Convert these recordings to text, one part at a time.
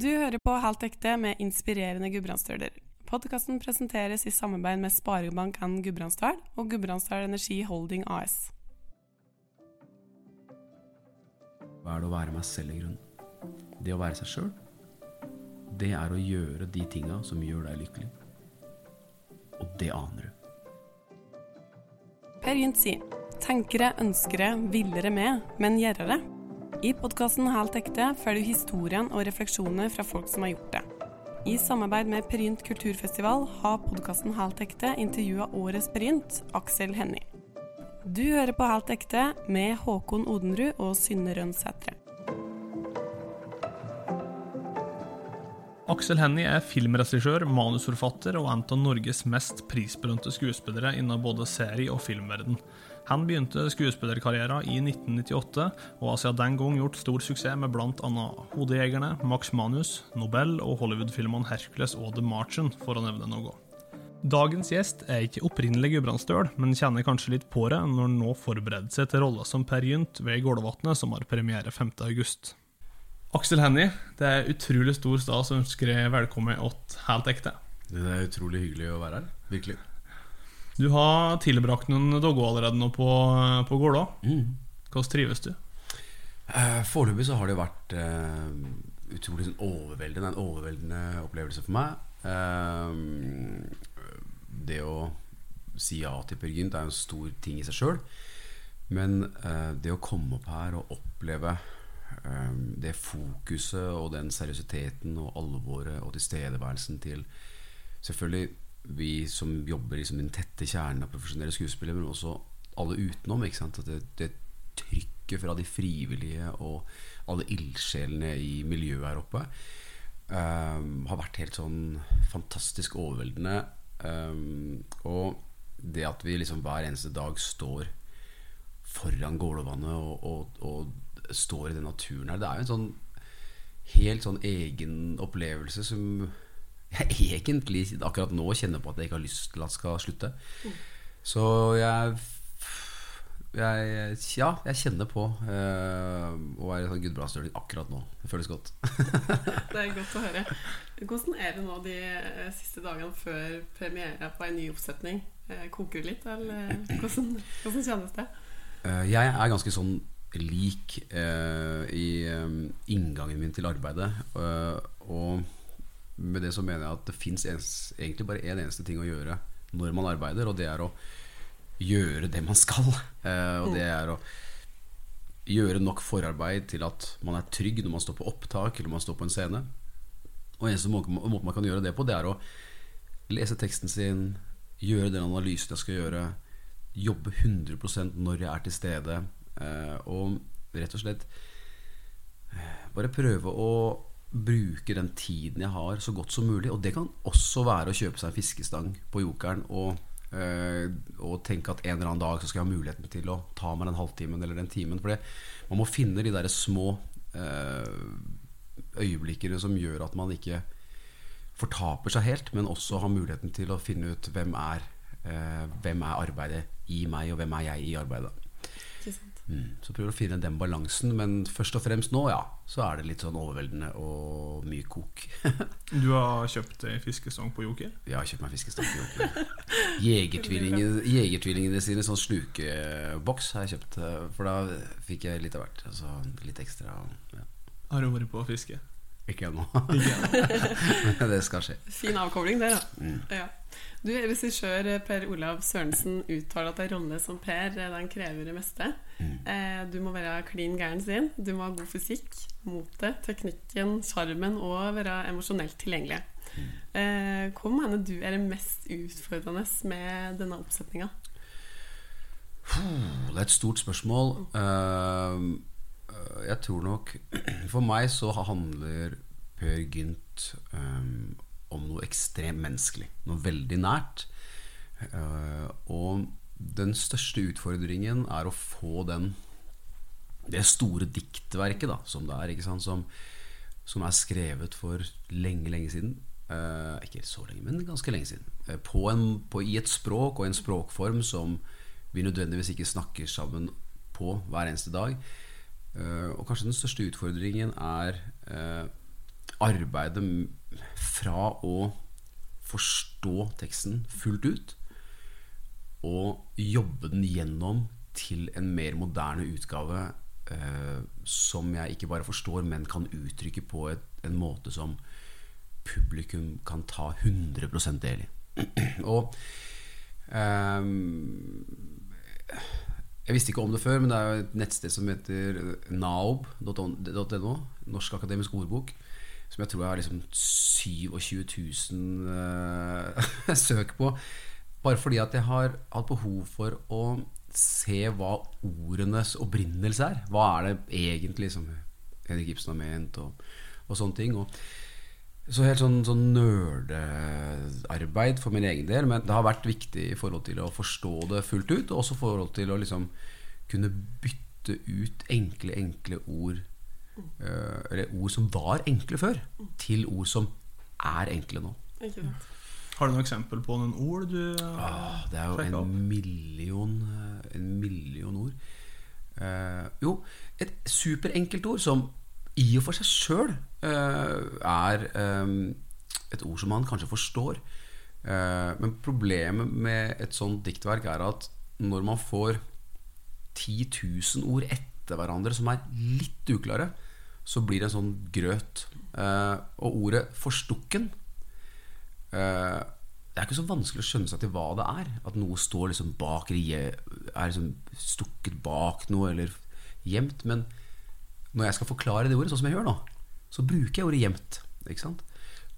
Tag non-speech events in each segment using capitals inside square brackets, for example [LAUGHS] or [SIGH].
Du hører på Helt ekte med inspirerende gudbrandsdøler. Podkasten presenteres i samarbeid med Sparebank1 Gudbrandsdal og Gudbrandsdal Energi Holding AS. Hva er det å være meg selv i grunnen? Det å være seg sjøl, det er å gjøre de tinga som gjør deg lykkelig. Og det aner du. Per Gynt sier tenkere, ønskere, villere med, men gjerrere. I podkasten Helt ekte følger du historien og refleksjoner fra folk som har gjort det. I samarbeid med Perynt kulturfestival har podkasten Helt ekte intervjua årets Perynt, Aksel Hennie. Du hører på Helt ekte med Håkon Odenrud og Synne Rønsætre. Aksel Hennie er filmregissør, manusforfatter og en av Norges mest prisbelønte skuespillere innen både serie- og filmverden. Han begynte skuespillerkarrieren i 1998, og har siden den gang gjort stor suksess med bl.a. Hodejegerne, Max Manus, Nobel og Hollywood-filmene Hercules og The Marchen, for å nevne noe. Dagens gjest er ikke opprinnelig gudbrandsdøl, men kjenner kanskje litt på det når han nå forbereder seg til rolla som Per Gynt ved Gålvatnet, som har premiere 5.8. Aksel Hennie, det er utrolig stor stas å ønske velkommen åt Helt ekte. Det er utrolig hyggelig å være her. Virkelig. Du har tilbrakt noen dager allerede nå på, på Gålå. Mm. Hvordan trives du? Eh, Foreløpig så har det vært eh, utrolig sånn overveldende. En overveldende opplevelse for meg. Eh, det å si ja til Per Gynt er jo en stor ting i seg sjøl. Men eh, det å komme opp her og oppleve eh, det fokuset og den seriøsiteten og alvoret og tilstedeværelsen til selvfølgelig vi som jobber i liksom den tette kjernen av profesjonelle skuespillere, men også alle utenom. At det, det trykket fra de frivillige og alle ildsjelene i miljøet her oppe um, har vært helt sånn fantastisk overveldende. Um, og det at vi liksom hver eneste dag står foran Gålåvannet og, og, og står i den naturen her, det er jo en sånn helt sånn egen opplevelse som jeg egentlig akkurat nå kjenner på at jeg ikke har lyst til at skal slutte. Så jeg, jeg Ja, jeg kjenner på uh, å være sånn gudbrandsdøling akkurat nå. Det føles godt. [LAUGHS] Det er godt å høre. Hvordan er det nå de eh, siste dagene før premiere på en ny oppsetning? Eh, koker du litt, eller hvordan, hvordan kjennes det? Uh, jeg er ganske sånn lik uh, i um, inngangen min til arbeidet. og med det så mener jeg at det fins egentlig bare én en eneste ting å gjøre når man arbeider, og det er å gjøre det man skal. Uh, og det er å gjøre nok forarbeid til at man er trygg når man står på opptak eller man står på en scene. Og eneste måte man kan gjøre det på, det er å lese teksten sin, gjøre den analysen jeg skal gjøre, jobbe 100 når jeg er til stede, uh, og rett og slett bare prøve å bruke den tiden jeg har, så godt som mulig. Og det kan også være å kjøpe seg en fiskestang på Jokeren og, øh, og tenke at en eller annen dag så skal jeg ha muligheten til å ta meg den halvtimen eller den timen. For man må finne de der små øh, øyeblikkene som gjør at man ikke fortaper seg helt, men også har muligheten til å finne ut hvem er, øh, hvem er arbeidet i meg, og hvem er jeg i arbeidet. Mm. Så prøver å finne den balansen. Men først og fremst nå, ja, så er det litt sånn overveldende og mye kok. [LAUGHS] du har kjøpt fiskestang på Joker? Ja, jeg har kjøpt meg fiskestang på Joker. [LAUGHS] [LAUGHS] Jegertvillingene, jegertvillingene sine sånn slukeboks har jeg kjøpt. Eh, for da fikk jeg litt av hvert. Altså litt ekstra. Ja. Har du vært på å fiske? [LAUGHS] Ikke ennå. Men det skal skje. Fin avkobling, det, da. Mm. Ja. Du, Regissør Per Olav Sørensen uttaler at en rolle som Per den krever det meste. Mm. Eh, du må være klin gæren sin. Du må ha god fysikk, motet, teknikken, sjarmen og være emosjonelt tilgjengelig. Mm. Eh, hva mener du er det mest utfordrende med denne oppsetninga? Det er et stort spørsmål. Jeg tror nok For meg så handler Per Gynt um, om noe ekstremt menneskelig. Noe veldig nært. Uh, og den største utfordringen er å få den det store diktverket da, som det er, som, som, er skrevet for lenge, lenge siden. Uh, ikke så lenge, men ganske lenge siden. Uh, på en, på, I et språk og en språkform som vi nødvendigvis ikke snakker sammen på hver eneste dag. Og kanskje den største utfordringen er arbeide fra å forstå teksten fullt ut og jobbe den gjennom til en mer moderne utgave eh, som jeg ikke bare forstår, men kan uttrykke på en måte som publikum kan ta 100 del i. [CLEARS THROAT] og eh, jeg visste ikke om det før, men det er jo et nettsted som heter naob.no, Norsk akademisk ordbok, som jeg tror jeg har liksom 27 000 uh, søk på. Bare fordi at jeg har hatt behov for å se hva ordenes opprinnelse er. Hva er det egentlig som Henrik Ibsen har ment, og, og sånne ting. Og, så helt sånn, sånn nerdearbeid for min egen del. Men det har vært viktig i forhold til å forstå det fullt ut, og også i forhold til å liksom kunne bytte ut enkle, enkle ord øh, Eller ord som var enkle før, til ord som er enkle nå. Ikke sant? Har du noen eksempel på noen ord du Ah, det er jo opp? en million, eh, en million ord. Eh, jo, et superenkelt ord som i og for seg sjøl er eh, et ord som man kanskje forstår. Eh, men problemet med et sånt diktverk er at når man får 10 000 ord etter hverandre som er litt uklare, så blir det en sånn grøt. Eh, og ordet 'forstukken' det er ikke så vanskelig å skjønne seg til hva det er. At noe står liksom bak er liksom stukket bak noe eller gjemt. Men når jeg skal forklare det ordet, sånn som jeg gjør nå, så bruker jeg ordet gjemt. Ikke sant?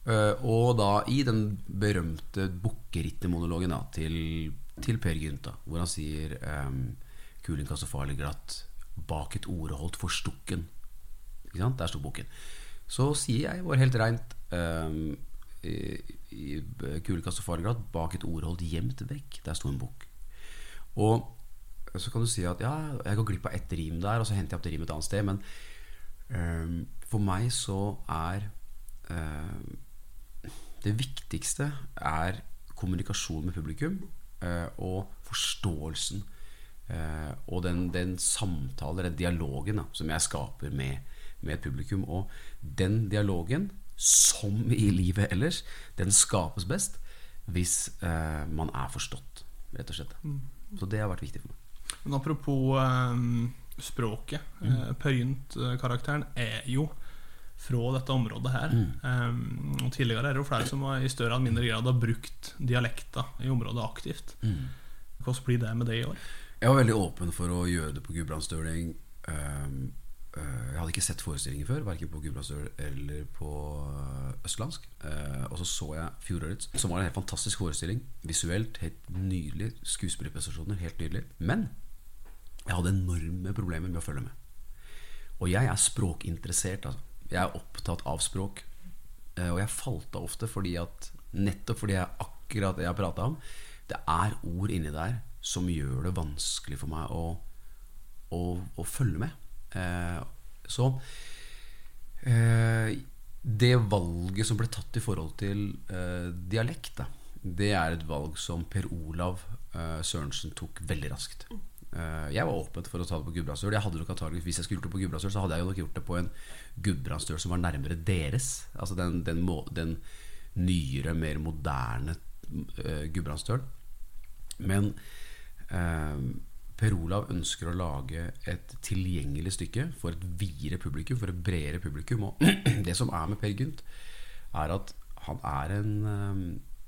Eh, og da i den berømte bukkerittermonologen til, til Per Gynt, hvor han sier um, 'Kulingkast og farlig glatt, bak et ord holdt forstukken'. Ikke sant? Der sto boken. Så sier jeg vår helt reint um, i, i kulekast og fargegrad bak et ord holdt gjemt vekk. Der sto en bok. Og så kan du si at ja, jeg går glipp av ett rim der, og så henter jeg opp det rimet et annet sted. Men for meg så er Det viktigste er kommunikasjon med publikum øh, og forståelsen. øh, og den, den samtalen, den dialogen, da, som jeg skaper med, med publikum. Og den dialogen som i livet ellers, den skapes best hvis eh, man er forstått, rett og slett. Så det har vært viktig for meg. Men apropos eh, språket. Mm. per Gynt-karakteren er jo fra dette området her. Eh, og Tidligere er det jo flere som i større eller mindre grad har brukt dialekter i området aktivt. Hvordan blir det med det i år? Jeg var veldig åpen for å gjøre det på Gudbrandsdøling. Um, uh, jeg hadde ikke sett forestillingen før, verken på Gudbrandsdøl eller på uh, østlandsk. Uh, og så så jeg fjorårets, som var en helt fantastisk forestilling. Visuelt helt nydelig. Skuespillerprestasjoner, helt nydelig. Men jeg hadde enorme problemer med å følge med. Og jeg er språkinteressert. Altså. Jeg er opptatt av språk. Eh, Og jeg falt av ofte fordi at nettopp fordi jeg akkurat det jeg prata om, det er ord inni der som gjør det vanskelig for meg å, å, å følge med. Eh, så eh, det valget som ble tatt i forhold til dialekt, da, det er et valg som Per Olav Sørensen tok veldig raskt. Eh, jeg var åpen for å ta det på Gudbrandsdøl. Jeg hadde nok antageligvis Hvis jeg skulle gjort det på Gudbrandsdøl, så hadde jeg nok gjort det på en Gudbrandsdøl som var nærmere deres. Altså den, den, må, den nyere, mer moderne uh, Gudbrandsdøl. Men uh, Per Olav ønsker å lage et tilgjengelig stykke for et videre publikum, for et bredere publikum. Og [CLEARS THROAT] det som er med Per Gynt, er at han er en eh,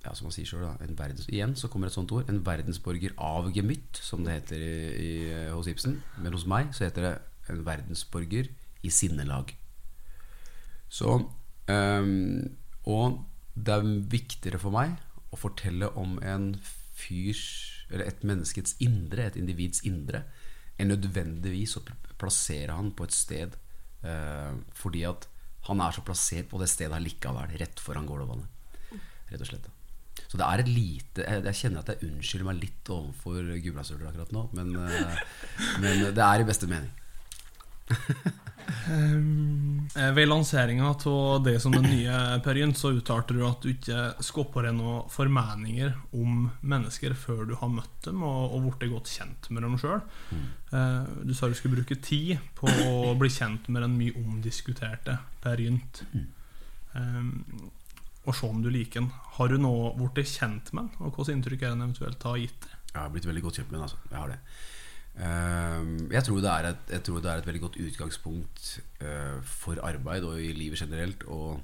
ja, som han sier selv, da, en verdens, Igjen så kommer et sånt ord. En verdensborger av gemytt, som det heter i, i, hos Ibsen. Men hos meg så heter det en verdensborger i sinnelag. Så um, Og det er viktigere for meg å fortelle om en fyrs Eller et menneskets indre, et individs indre, enn nødvendigvis å plassere han på et sted uh, fordi at han er så plassert på det stedet likevel, rett foran Gålåvannet. Rett og slett. Så det er et lite Jeg, jeg kjenner at jeg unnskylder meg litt overfor Gudbrandsdølen akkurat nå, men, eh, men det er i beste mening. um, Ved lanseringa av det som den nye Per Gynt, så uttalte du at du ikke skal på deg noen formeninger om mennesker før du har møtt dem og, og blitt godt kjent med dem sjøl. Du sa du skulle bruke tid på å bli kjent med den mye omdiskuterte Per Gynt. Um, og se om du liker den. Har du nå blitt kjent med den, og hvilket inntrykk er den eventuelt har gitt deg? Jeg har blitt veldig godt kjent med den. Altså. Jeg har det. Uh, jeg, tror det et, jeg tror det er et veldig godt utgangspunkt uh, for arbeid og i livet generelt å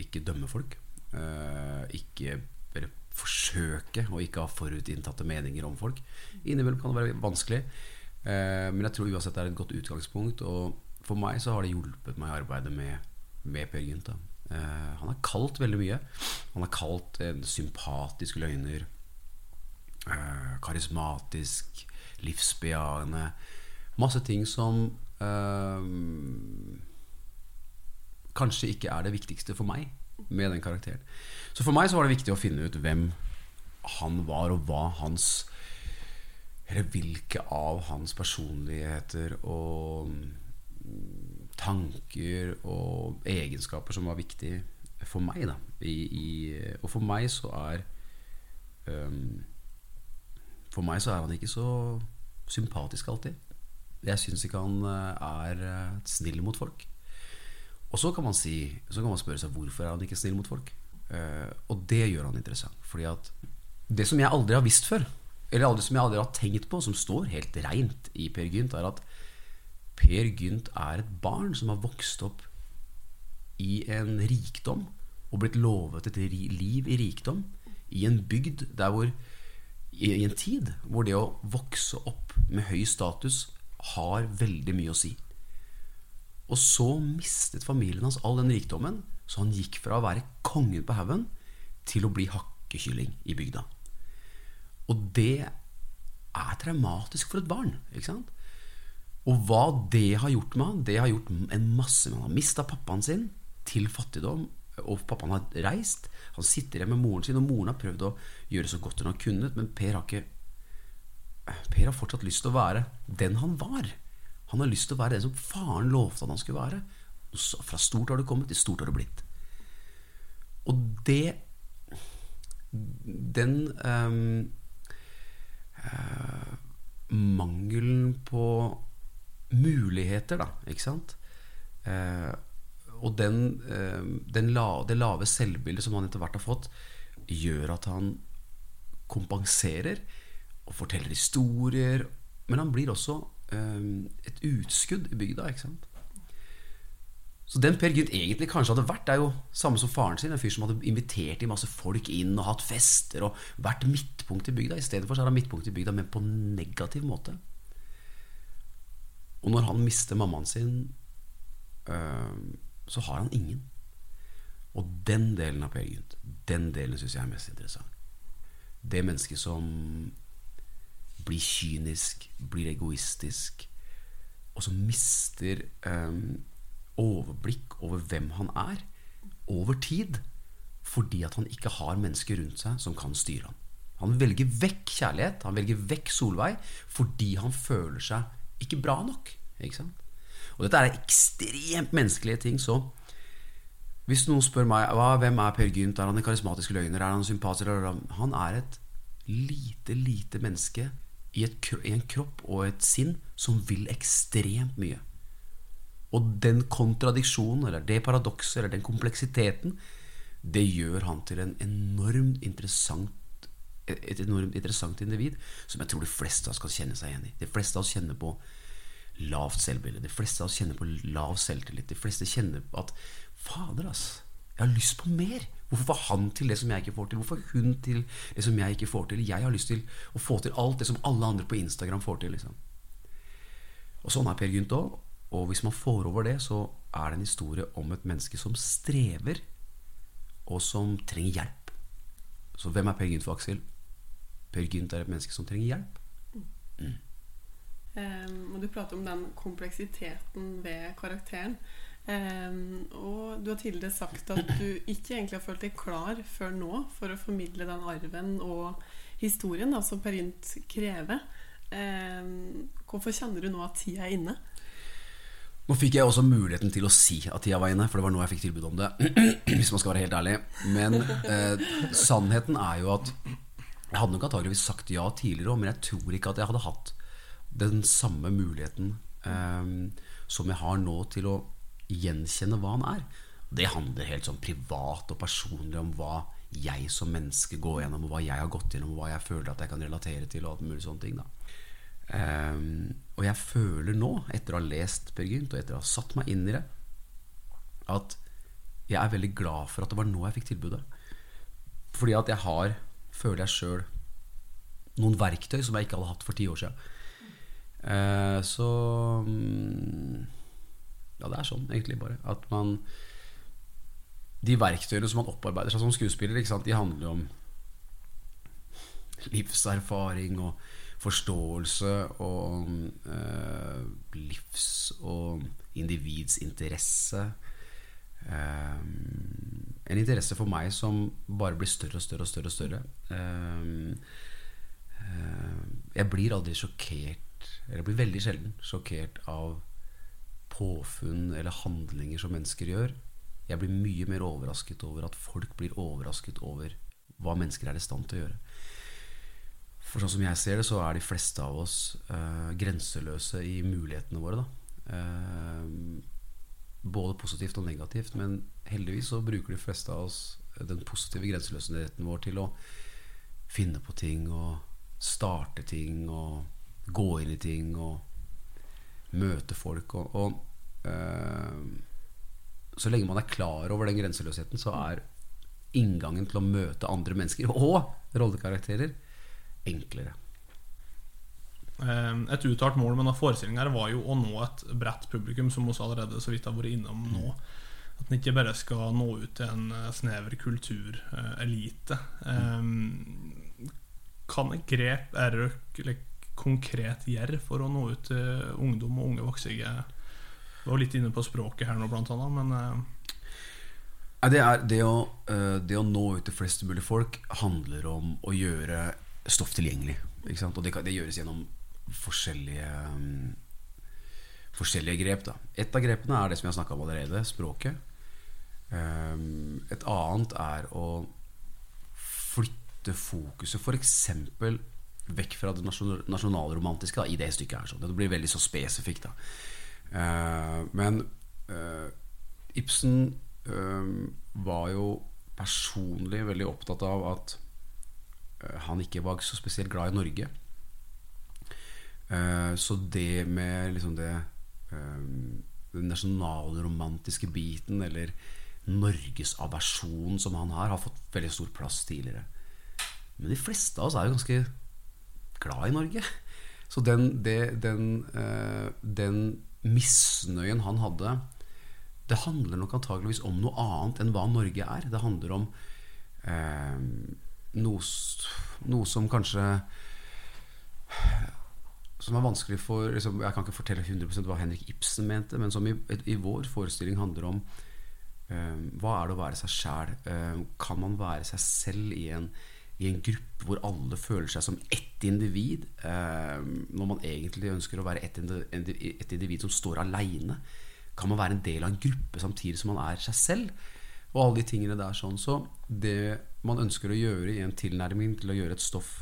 ikke dømme folk. Uh, ikke bare forsøke å ikke ha forutinntatte meninger om folk. Innimellom kan det være vanskelig, eh, men jeg tror uansett det er et godt utgangspunkt. Og for meg så har det hjulpet meg i arbeidet med, med Per Gynt. Eh, han har kalt veldig mye. Han har kalt en sympatisk løgner, eh, karismatisk, livsbejaende. Masse ting som eh, kanskje ikke er det viktigste for meg med den karakteren. Så for meg så var det viktig å finne ut hvem han var, og hva hans Eller hvilke av hans personligheter og tanker og egenskaper som var viktig for meg. Da. I, i, og for meg så er um, For meg så er han ikke så sympatisk alltid. Jeg syns ikke han eh, er eh, snill mot folk. Og så kan man si Så kan man spørre seg hvorfor er han ikke snill mot folk. Uh, og det gjør han interessant. Fordi at det som jeg aldri har visst før, eller aldri, som jeg aldri har tenkt på, som står helt reint i Per Gynt, er at Per Gynt er et barn som har vokst opp i en rikdom og blitt lovet et liv i rikdom i en bygd der hvor i en tid hvor det å vokse opp med høy status har veldig mye å si. Og så mistet familien hans all den rikdommen, så han gikk fra å være kongen på haugen til å bli hakkekylling i bygda. Og det er traumatisk for et barn. ikke sant? Og hva det har gjort med han, det har gjort en masse med han. Har mista pappaen sin til fattigdom, og pappaen har reist. Han sitter hjemme med moren sin, og moren har prøvd å gjøre så godt hun har kunnet, men Per har ikke Per har fortsatt lyst til å være den han var. Han har lyst til å være den som faren lovte at han skulle være. Fra stort har det kommet, til stort har det blitt. Og det Den um, uh, mangelen på muligheter, da, ikke sant? Eh, og den, eh, den la, det lave selvbildet som han etter hvert har fått, gjør at han kompenserer og forteller historier. Men han blir også eh, et utskudd i bygda. ikke sant? Så den Per Gynt egentlig kanskje hadde vært, er jo samme som faren sin. En fyr som hadde invitert i masse folk inn og hatt fester og vært midtpunkt i bygda. I stedet for så er han midtpunkt i bygda, men på negativ måte. Og når han mister mammaen sin, øh, så har han ingen. Og den delen av Per Gynt, den delen syns jeg er mest interessant. Det mennesket som blir kynisk, blir egoistisk, og som mister um, overblikk over hvem han er, over tid, fordi at han ikke har mennesker rundt seg som kan styre ham. Han velger vekk kjærlighet, han velger vekk Solveig, fordi han føler seg ikke bra nok. Ikke og dette er ekstremt menneskelige ting. Så hvis noen spør meg hvem er Per Gynt, er han en karismatisk løgner, er han sympatisk Han er et lite, lite menneske i, et, i en kropp og et sinn som vil ekstremt mye. Og den kontradiksjonen, eller det paradokset, eller den kompleksiteten, det gjør han til en enormt interessant et enormt interessant individ som jeg tror de fleste av oss kan kjenne seg igjen i. De fleste av oss kjenner på lavt selvbilde. De fleste av oss kjenner på lav selvtillit. De fleste kjenner på at Fader, ass. Jeg har lyst på mer. Hvorfor får han til det som jeg ikke får til? Hvorfor får hun til det som jeg ikke får til? Jeg har lyst til å få til alt det som alle andre på Instagram får til. Liksom. Og sånn er Per Gynt òg. Og hvis man får over det, så er det en historie om et menneske som strever, og som trenger hjelp. Så hvem er Per Gynt for Aksel? Per Gynt er et menneske som trenger hjelp. Mm. Um, og Du prater om den kompleksiteten ved karakteren. Um, og du har tidligere sagt at du ikke egentlig har følt deg klar før nå for å formidle den arven og historien da, som Per Gynt krever. Um, hvorfor kjenner du nå at tida er inne? Nå fikk jeg også muligheten til å si at tida var inne, for det var nå jeg fikk tilbud om det. [CLEARS THROAT] Hvis man skal være helt ærlig. Men eh, sannheten er jo at jeg hadde nok antageligvis sagt ja tidligere òg, men jeg tror ikke at jeg hadde hatt den samme muligheten eh, som jeg har nå til å gjenkjenne hva han er. Det handler helt sånn privat og personlig om hva jeg som menneske går gjennom, og hva jeg har gått gjennom, og hva jeg føler at jeg kan relatere til. Og alt mulig sånne ting da um, Og jeg føler nå, etter å ha lest Per Gynt, og etter å ha satt meg inn i det, at jeg er veldig glad for at det var nå jeg fikk tilbudet. Fordi at jeg har, føler jeg sjøl, noen verktøy som jeg ikke hadde hatt for ti år siden. Uh, så um, Ja, det er sånn egentlig bare. At man De verktøyene som man opparbeider seg som skuespiller, de handler om livserfaring og forståelse og uh, livs- og individsinteresse. Um, en interesse for meg som bare blir større og større og større. Og større. Um, um, jeg blir aldri sjokkert Eller jeg blir veldig sjelden sjokkert av påfunn eller handlinger som mennesker gjør. Jeg blir mye mer overrasket over at folk blir overrasket over hva mennesker er i stand til å gjøre. For sånn som jeg ser det, så er de fleste av oss uh, grenseløse i mulighetene våre. Da. Både positivt og negativt. Men heldigvis så bruker de fleste av oss den positive grenseløsheten vår til å finne på ting og starte ting og gå inn i ting og møte folk. Og, og øh, så lenge man er klar over den grenseløsheten, så er inngangen til å møte andre mennesker og rollekarakterer enklere. Ehm, et uttalt mål med forestillinga var jo å nå et bredt publikum, som vi allerede så vidt har vært innom nå. At en ikke bare skal nå ut til en eh, snever kulturelite. Um, kan et grep dere konkret gjøre for å nå ut til ungdom og unge voksne? Du var litt inne på språket her nå, blant annet, men det, er, det, å, eh, det å nå ut til flest mulig folk handler om å gjøre stoff tilgjengelig. Og det, det gjøres gjennom forskjellige um, forskjellige grep. Da. Et av grepene er det som jeg har snakka om allerede, språket. Um, et annet er å flytte fokuset f.eks. vekk fra det nasjonalromantiske da, i det stykket her. Sånn. Det blir veldig så spesifikt. Da. men uh, Ibsen uh, var jo personlig veldig opptatt av at uh, han ikke var så spesielt glad i Norge. Eh, så det med liksom det um, Den nasjonalromantiske biten, eller norgesaversjonen som han har, har fått veldig stor plass tidligere. Men de fleste av oss er jo ganske glad i Norge. Så den, det, den, uh, den misnøyen han hadde, det handler nok antageligvis om noe annet enn hva Norge er. Det handler om eh, noe, noe som kanskje som er vanskelig for liksom, Jeg kan ikke fortelle 100% hva Henrik Ibsen mente, men som i, i vår forestilling handler om um, hva er det å være seg sjæl? Um, kan man være seg selv i en, i en, gruppe hvor alle føler seg som ett individ, um, når man egentlig ønsker å være ett individ, et individ som står aleine? Kan man være en del av en gruppe samtidig som man er seg selv? Og alle de tingene der sånn. Så det man ønsker å gjøre i en tilnærming til å gjøre et stoff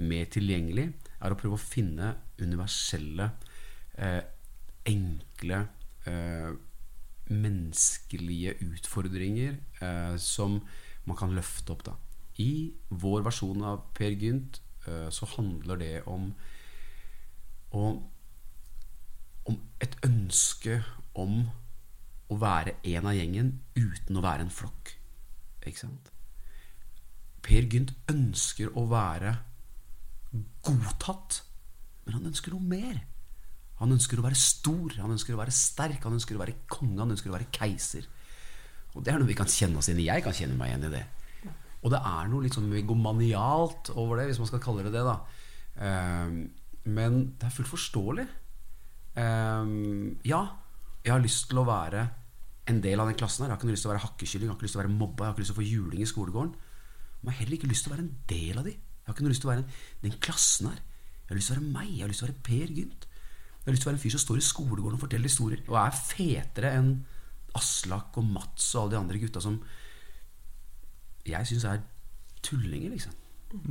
mer tilgjengelig, er å prøve å finne universelle, eh, enkle, eh, menneskelige utfordringer eh, som man kan løfte opp. Da. I vår versjon av Per Gynt eh, så handler det om, om, om et ønske om å være en av gjengen uten å være en flokk. Ikke sant? Per Gynt ønsker å være godtatt. Men han ønsker noe mer. Han ønsker å være stor, han ønsker å være sterk, han ønsker å være konge, han ønsker å være keiser. Og det er noe vi kan kjenne oss igjen i. Jeg kan kjenne meg igjen i det. Og det er noe litt sånn egomanialt over det, hvis man skal kalle det det. da um, Men det er fullt forståelig. Um, ja, jeg har lyst til å være en del av den klassen her. Jeg har ikke lyst til å være hakkekylling, jeg har ikke lyst til å være mobba, jeg har ikke lyst til å få juling i skolegården. Men jeg har heller ikke lyst til å være en del av de. Jeg har ikke noe lyst til å være den klassen her. Jeg har lyst til å være meg. Jeg har lyst til å være Per Gynt. Jeg har lyst til å være en fyr som står i skolegården og forteller historier. Og er fetere enn Aslak og Mats og alle de andre gutta som jeg syns er tullinger, liksom.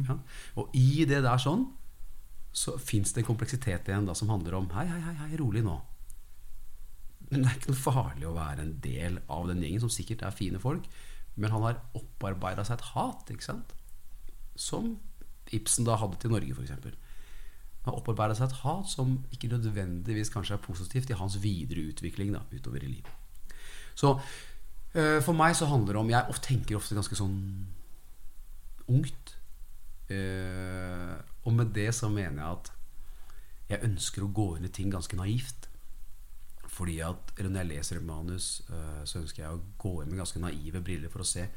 Ja. Og i det der sånn så fins det en kompleksitet igjen da som handler om Hei, hei, hei, hei rolig nå. men det er ikke noe farlig å være en del av den gjengen, som sikkert er fine folk. Men han har opparbeida seg et hat, ikke sant? som Ibsen da hadde til Norge, f.eks. Han opparbeida seg et hat som ikke nødvendigvis kanskje er positivt i hans videre utvikling da, utover i livet. Så øh, for meg så handler det om Jeg tenker ofte ganske sånn ungt. Øh, og med det så mener jeg at jeg ønsker å gå inn i ting ganske naivt. Fordi at, eller Når jeg leser et manus, øh, så ønsker jeg å gå inn med ganske naive briller for å se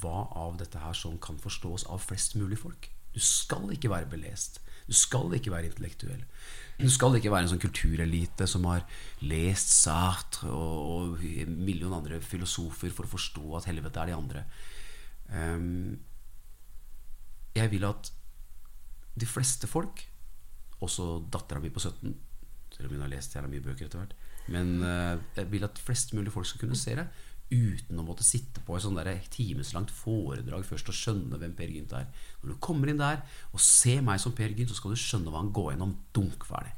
hva av dette her som kan forstås av flest mulig folk. Du skal ikke være belest. Du skal ikke være intellektuell. Du skal ikke være en sånn kulturelite som har lest Sartre og, og en million andre filosofer for å forstå at helvete er de andre. Um, jeg vil at de fleste folk, også dattera mi på 17 Selv om hun har lest jævla mye bøker etter hvert. Men uh, jeg vil at flest mulig folk skal kunne se det uten å måtte sitte på et sånn timeslangt foredrag først og skjønne hvem Per Gynt er. Når du kommer inn der og ser meg som Per Gynt, så skal du skjønne hva han går gjennom. Dunk ferdig.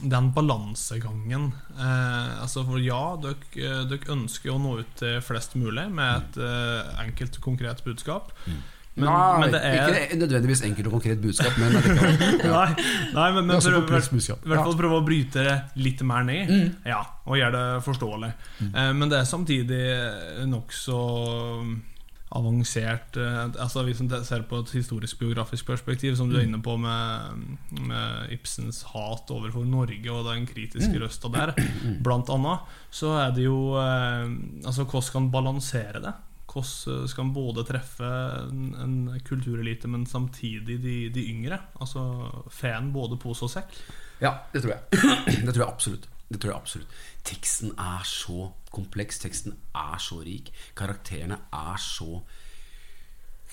Den balansegangen eh, altså For ja, dere, dere ønsker å nå ut til flest mulig med et eh, enkelt, konkret budskap. Mm. Men, nei, men er... ikke nødvendigvis enkelt og konkret budskap, men ja. [LAUGHS] nei, nei, men, men for, i hvert fall prøve å bryte det litt mer ned, mm. ja, og gjøre det forståelig. Mm. Eh, men det er samtidig nokså avansert eh, altså Hvis man ser på et historisk-biografisk perspektiv, som du er mm. inne på med, med Ibsens hat overfor Norge og den kritiske mm. røsta der, blant annet, så er det jo eh, Altså, hvordan skal man balansere det? Hvordan skal man både treffe en, en kulturelite, men samtidig de, de yngre? Altså fan både pose og sekk? Ja, det tror jeg. [CLEARS THROAT] Det tror jeg absolutt. Det tror jeg absolutt. Teksten er så kompleks. Teksten er så rik. Karakterene er så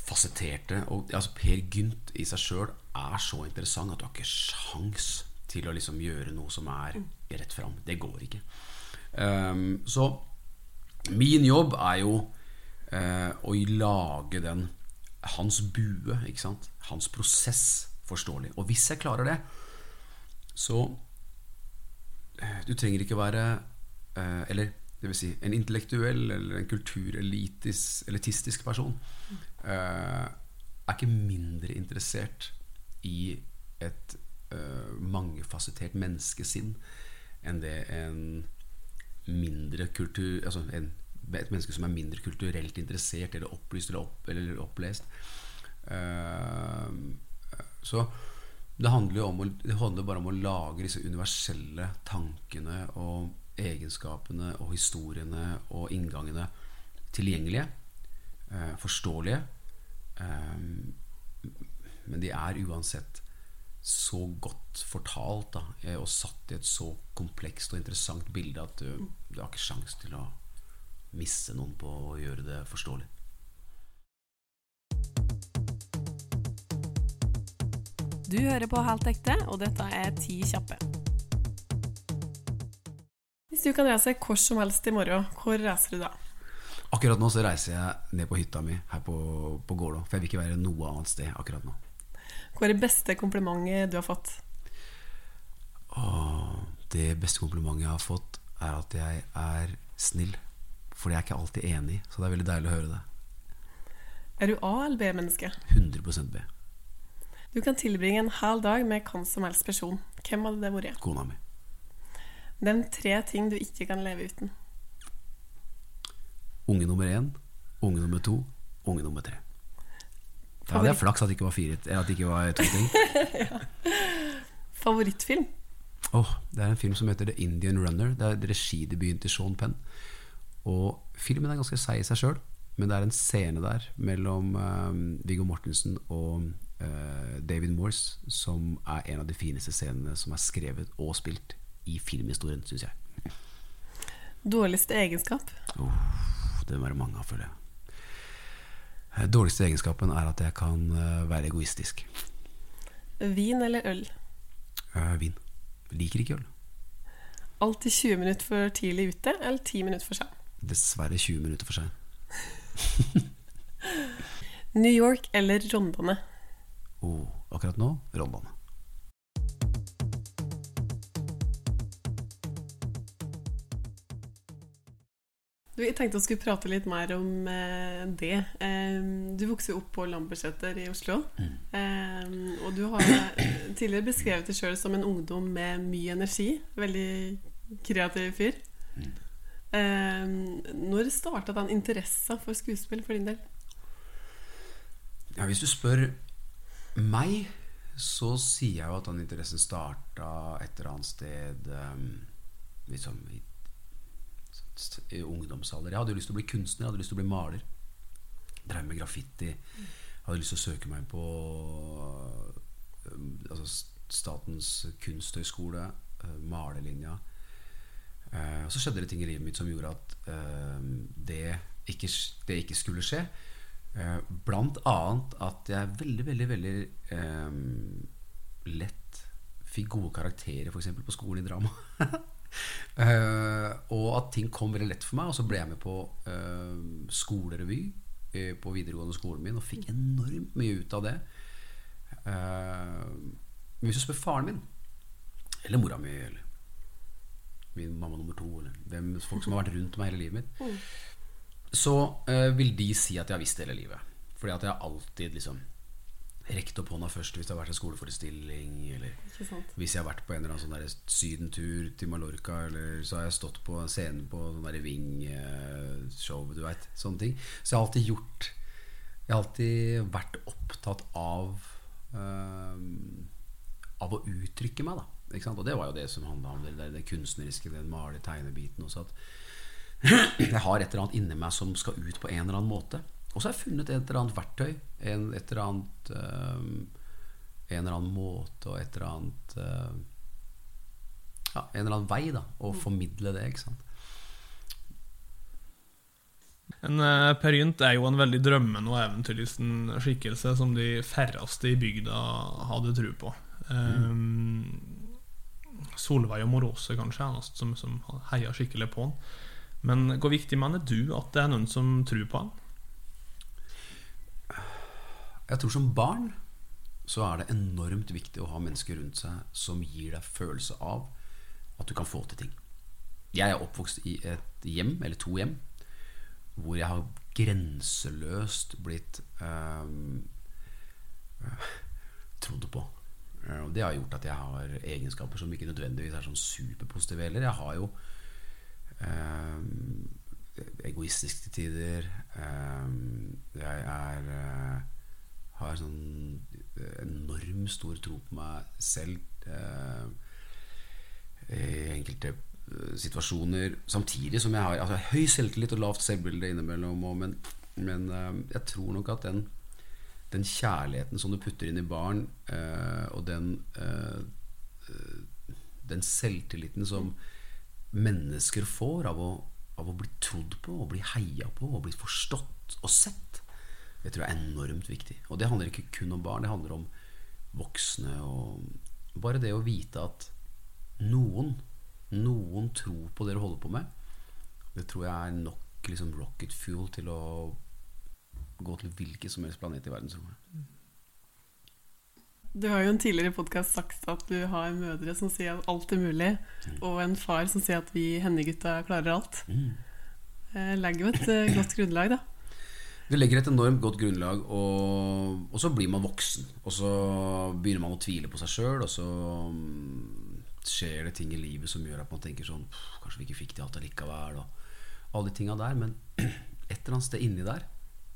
fasetterte. Og altså, Per Gynt i seg sjøl er så interessant at du har ikke sjans til å liksom gjøre noe som er rett fram. Det går ikke. Um, så min jobb er jo uh, å lage den hans bue, ikke sant? hans prosess, forståelig. Og hvis jeg klarer det, så uh, Du trenger ikke være uh, Eller det vil si en intellektuell eller en kulturelitistisk person er ikke mindre interessert i et mangefasettert menneskesinn enn det en mindre kultur Altså en, et menneske som er mindre kulturelt interessert eller opplyst eller, opp, eller opplest. Uh, så det handler jo om det handler bare om å lage disse universelle tankene og egenskapene og historiene og inngangene tilgjengelige, eh, forståelige. Eh, men de er uansett så godt fortalt da, eh, og satt i et så komplekst og interessant bilde at du, du har ikke sjans til å miste noen på å gjøre det forståelig. Du hører på Helt ekte, og dette er Ti kjappe. Hvis du kan reise hvor som helst i morgen, hvor reiser du da? Akkurat nå så reiser jeg ned på hytta mi her på, på Gålå. For jeg vil ikke være noe annet sted akkurat nå. Hva er det beste komplimentet du har fått? Åh, det beste komplimentet jeg har fått, er at jeg er snill. For det er jeg ikke alltid enig i, så det er veldig deilig å høre det. Er du A- eller B-menneske? 100 B. Du kan tilbringe en halv dag med hvem som helst person. Hvem hadde det vært? Kona mi. Nevn tre ting du ikke kan leve uten. Unge nummer én, unge nummer to, unge nummer tre. Da hadde jeg flaks at det ikke var fire At det ikke var to ting. [LAUGHS] ja. Favorittfilm? Oh, det er en film som heter The Indian Runner. Det er regidebuten til Sean Penn. Og filmen er ganske seig i seg sjøl, men det er en scene der mellom uh, Viggo Mortensen og uh, David Morse som er en av de fineste scenene som er skrevet og spilt i filmhistorien, syns jeg. Dårligste egenskap? Oh, det må være mange av, føler jeg. Eh, dårligste egenskapen er at jeg kan eh, være egoistisk. Vin eller øl? Uh, vin. Liker ikke øl. Alltid 20 minutter for tidlig ute eller 10 minutter for sent? Dessverre 20 minutter for seg [LAUGHS] New York eller Rondane? Oh, akkurat nå Rondane. Vi tenkte å skulle prate litt mer om eh, det. Eh, du vokste opp på Lambertseter i Oslo. Mm. Eh, og du har eh, tidligere beskrevet deg sjøl som en ungdom med mye energi. Veldig kreativ fyr. Mm når starta den interessa for skuespill for din del? Ja, hvis du spør meg, så sier jeg jo at den interessen starta et eller annet sted um, liksom i, i ungdomsalder. Jeg hadde jo lyst til å bli kunstner, jeg hadde lyst til å bli maler. Drev med graffiti. Hadde lyst til å søke meg på um, altså Statens kunsthøgskole, uh. Uh, så skjedde det ting i livet mitt som gjorde at uh, det, ikke, det ikke skulle skje. Eh, blant annet at jeg veldig, veldig, veldig lett fikk gode karakterer f.eks. på skolen i drama. [LAUGHS] og at ting kom veldig lett for meg. Og så ble jeg med på skolerevy på videregående skolen min og fikk enormt mye ut av det. Men hvis du spør faren min, eller mora mi, eller min mamma nummer to, eller hvem, folk som har vært rundt meg hele livet mitt så uh, vil de si at jeg har visst det hele livet. Fordi at jeg har alltid liksom rekt opp hånda først hvis det har vært en skoleforestilling, eller hvis jeg har vært på en eller annen sånn sydentur til Mallorca, eller så har jeg stått på scenen på sånn derre Ving-show, du veit. Sånne ting. Så jeg har alltid gjort Jeg har alltid vært opptatt av eh, Av å uttrykke meg, da. Ikke sant? Og det var jo det som handla om det, det, det kunstneriske, den male-tegnebiten også. At [CLEARS THROAT] jeg har et eller annet inni meg som skal ut på en eller annen måte. Og så har jeg funnet et eller annet verktøy, en, et eller annet um, En eller annen måte og et eller annet uh, Ja, en eller annen vei da å formidle det. Ikke sant? En uh, Per Gynt er jo en veldig drømmende og eventyrlysten skikkelse som de færreste i bygda hadde tro på. Um, Solveig og Morose kanskje er eneste som, som heier skikkelig på han. Men hvor viktig mener du at det er noen som tror på han? Jeg tror som barn så er det enormt viktig å ha mennesker rundt seg som gir deg følelse av at du kan få til ting. Jeg er oppvokst i et hjem, eller to hjem, hvor jeg har grenseløst blitt [LAUGHS] um, trodd på. Eh, Og det har gjort at jeg har egenskaper som ikke nødvendigvis er sånn superpositive heller. Jeg har jo um, egoistisk til tider. Um, jeg er uh, har sånn enorm stor tro på meg selv i enkelte situasjoner. Samtidig som jeg har altså, høy selvtillit og lavt selvbilde innimellom. Og, men men jeg tror nok at den, den kjærligheten som du putter inn i barn, og den, den selvtilliten som mennesker får av å, av å bli trodd på og bli heia på og bli forstått og sett, det tror jeg er enormt viktig. Og det handler ikke kun om barn, det handler om voksne. Og bare det å vite at noen, noen tror på det du holder på med, det tror jeg er nok liksom, rocket fuel til å gå til hvilken som helst planet i verdensrommet. Du har jo en tidligere podkast sagt at du har mødre som sier at alt er mulig, og en far som sier at vi hennegutta klarer alt. Mm. Eh, Legger jo et eh, godt grunnlag, da. Det legger et enormt godt grunnlag, og, og så blir man voksen. Og så begynner man å tvile på seg sjøl, og så mm, skjer det ting i livet som gjør at man tenker sånn Kanskje vi ikke fikk det alt allikevel, og alle de tinga der. Men [CLEARS THROAT] et eller annet sted inni der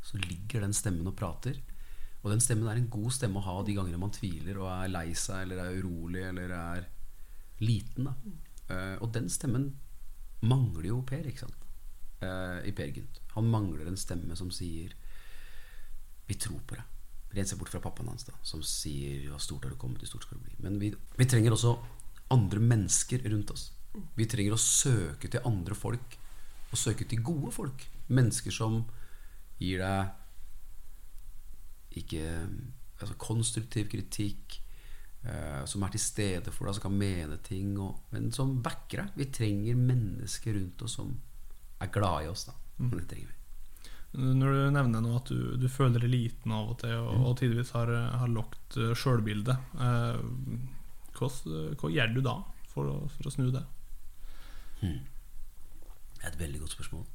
så ligger den stemmen og prater. Og den stemmen er en god stemme å ha de gangene man tviler og er lei seg eller er urolig eller er liten. Eh, og den stemmen mangler jo Per, ikke sant? Eh, i Per Gynt. Han mangler en stemme som sier 'Vi tror på deg'. Rent sett bort fra pappaen hans, da, som sier 'Ja, stort har du kommet, stort skal du bli'. Men vi, vi trenger også andre mennesker rundt oss. Vi trenger å søke til andre folk, og søke til gode folk. Mennesker som gir deg ikke altså konstruktiv kritikk, eh, som er til stede for deg, som kan mene ting, og, men som backer deg. Vi trenger mennesker rundt oss som er glad i oss. Da. Det trenger vi. Når du nevner nå at du, du føler deg liten av og til, og, og tidvis har, har lagt uh, sjølbildet, eh, hva, hva gjør du da for å, for å snu det? Er et veldig godt spørsmål.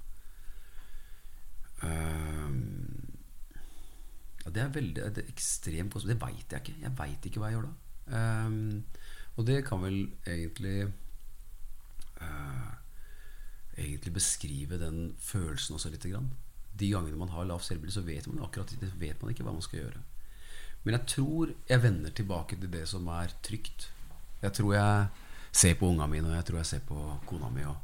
Det er veldig det er ekstremt kostbart. Det veit jeg ikke. Jeg veit ikke hva jeg gjør da. Uh, og det kan vel egentlig uh, Egentlig beskrive den følelsen også lite grann. De gangene man har lav selvbilde, så vet man akkurat vet man ikke hva man skal gjøre. Men jeg tror jeg vender tilbake til det som er trygt. Jeg tror jeg ser på unga mine, og jeg tror jeg ser på kona mi og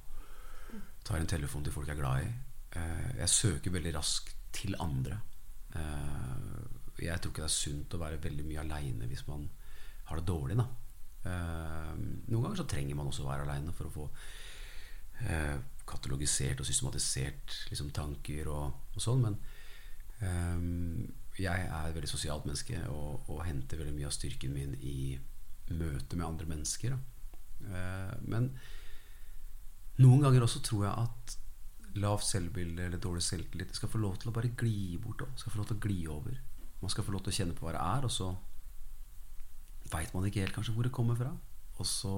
tar en telefon til folk jeg er glad i. Uh, jeg søker veldig raskt til andre. Uh, jeg tror ikke det er sunt å være veldig mye aleine hvis man har det dårlig. Da. Uh, noen ganger så trenger man også å være aleine for å få katalogisert og systematisert liksom, tanker og, og sånn. Men um, jeg er et veldig sosialt menneske og, og, henter veldig mye av styrken min i møte med andre mennesker. Uh, men noen ganger også tror jeg at lavt selvbilde eller dårlig selvtillit skal få lov til å bare gli bort. Det Skal få lov til å gli over. Man skal få lov til å kjenne på hva det er, og så veit man ikke helt kanskje hvor det kommer fra. Og så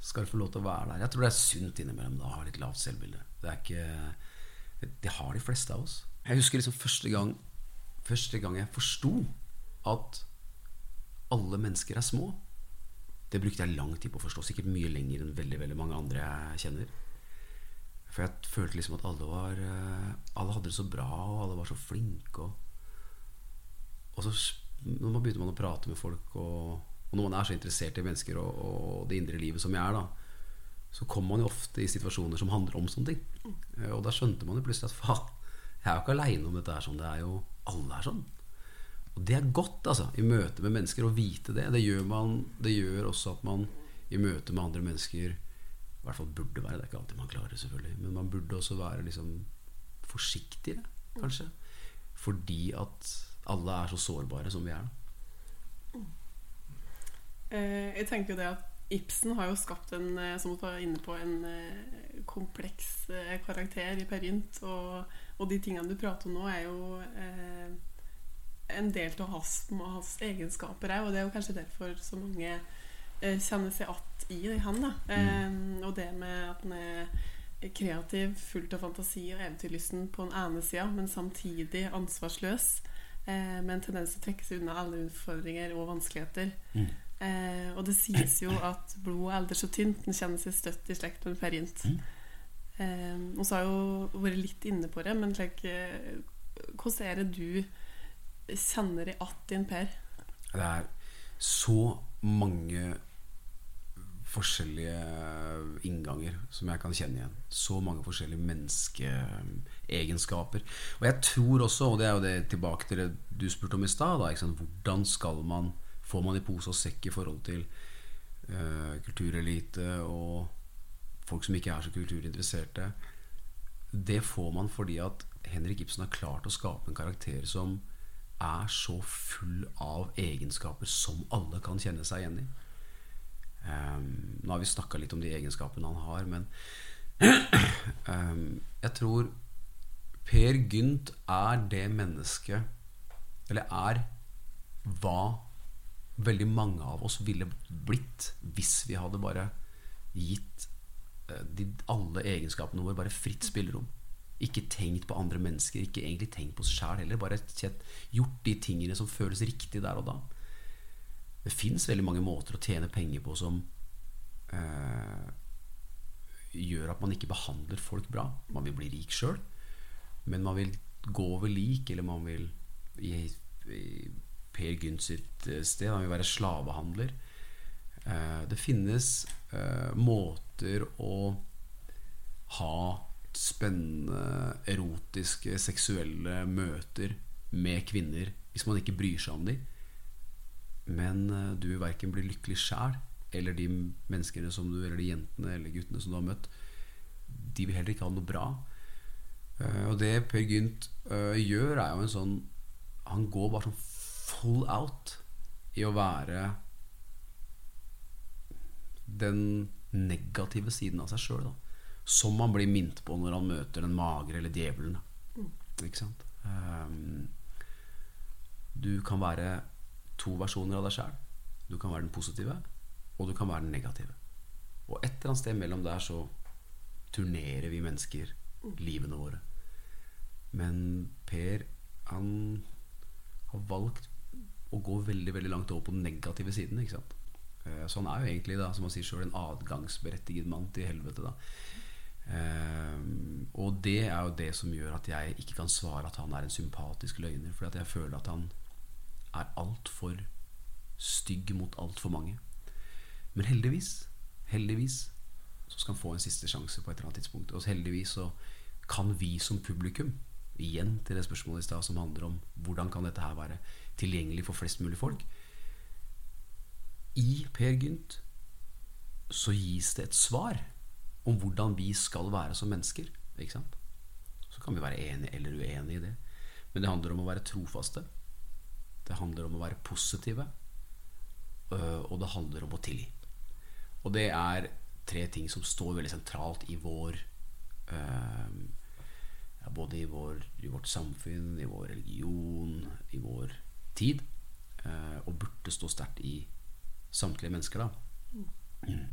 skal det få lov til å være der. Jeg tror det er sunt innimellom å ha litt lavt selvbilde. Det, ikke, det har de fleste av oss. Jeg husker liksom første gang, første gang jeg forsto at alle mennesker er små. Det brukte jeg lang tid på å forstå. Sikkert mye lenger enn veldig, veldig mange andre jeg kjenner. For jeg følte liksom at alle var eh, Alle hadde det så bra, og alle var så flinke. Og, og så nå begynte man å prate med folk, og og når man er så interessert i mennesker og, og, det indre livet som jeg er, da, så kommer man jo ofte i situasjoner som handler om sånne ting. Mm. Og da skjønte man jo plutselig at faen, jeg er jo ikke aleine om dette her sånn. Det er jo alle er sånn. Og det er godt, altså, i møte med mennesker, å vite det. Det gjør, man, det gjør også at man i møte med andre mennesker hvert fall burde være, det er ikke alltid man klarer, selvfølgelig. Men man burde også være liksom forsiktigere, kanskje. Fordi at alle er så sårbare som vi er. Eh, jeg tenker jo det at Ibsen har jo skapt en eh, som du var inne på, en eh, kompleks karakter i Per Gynt. Og, og, de tingene du prater om nå, er jo eh, en del av hans, hans egenskaper òg. Og det er jo kanskje derfor så mange eh, kjenner seg att i han. da mm. Og det med at han er kreativ, fullt av fantasi og eventyrlysten på den ene sida, men samtidig ansvarsløs. Eh, med en tendens til å trekke seg unna alle utfordringer og vanskeligheter. Mm. Eh, og det sies jo at blodet aldri så tynt. Den kjenner seg støtt i slekt med Peer Gynt. Mm. Eh, og så har jeg jo vært litt inne på det, men like, eh, hvordan er det du kjenner i att din Per? Det er så mange forskjellige innganger som jeg kan kjenne igjen. Så mange forskjellige menneskeegenskaper. Og jeg tror også, og det er jo det tilbake til det du spurte om i stad, hvordan skal man får man i pose og sekk i forhold til uh, kulturelite og folk som ikke er så kulturinteresserte. Det får man fordi at Henrik Ibsen har klart å skape en karakter som er så full av egenskaper som alle kan kjenne seg igjen i. Um, nå har vi snakka litt om de egenskapene han har, men um, [CLEARS THROAT] jeg tror Per Gynt er det mennesket Eller er hva veldig mange av oss ville blitt hvis vi hadde bare gitt eh, de, alle egenskapene våre bare fritt spillerom. Ikke tenkt på andre mennesker, ikke egentlig tenkt på oss sjæl heller. Bare gjort de tingene som føles riktig der og da. Det fins veldig mange måter å tjene penger på som eh, gjør at man ikke behandler folk bra. Man vil bli rik sjøl, men man vil gå over lik, eller man vil i, i Per Gynt sitt eh, sted. Han vil være slavehandler. Eh, det finnes eh, måter å ha spennende, erotiske, seksuelle møter med kvinner hvis man ikke bryr seg om dem. Men du vil verken bli lykkelig sjæl eller de menneskene som du, eller de jentene eller guttene som du har møtt, de vil heller ikke ha noe bra. Og det Per Gynt gjør, er jo en sånn Han går bare sånn full out i å være den negative siden av seg sjøl. Som man blir minnet på når han møter den magre eller djevelen. Mm. Ikke sant? Um, du kan være to versjoner av deg sjæl. Du kan være den positive, og du kan være den negative. Og et eller annet sted mellom der så turnerer vi mennesker livene våre. Men Per, han har valgt å gå veldig veldig langt over på den negative siden. Ikke sant? Eh, så han er jo egentlig, da, som han sier selv, en adgangsberettiget mann til helvete. da eh, Og det er jo det som gjør at jeg ikke kan svare at han er en sympatisk løgner. Fordi at jeg føler at han er altfor stygg mot altfor mange. Men heldigvis, heldigvis så skal han få en siste sjanse på et eller annet tidspunkt. Og heldigvis så kan vi som publikum, igjen til det spørsmålet i stad som handler om hvordan kan dette her være tilgjengelig for flest mulig folk I Per Gynt så gis det et svar om hvordan vi skal være som mennesker. Ikke sant? Så kan vi være enige eller uenige i det. Men det handler om å være trofaste. Det handler om å være positive. øh, Og det handler om å tilgi. Og det er tre ting som står veldig sentralt i vår øh, ja, Både i, vår, i vårt samfunn, i vår religion, i vår tid. øh, Og burde stå sterkt i samtlige mennesker. da Em,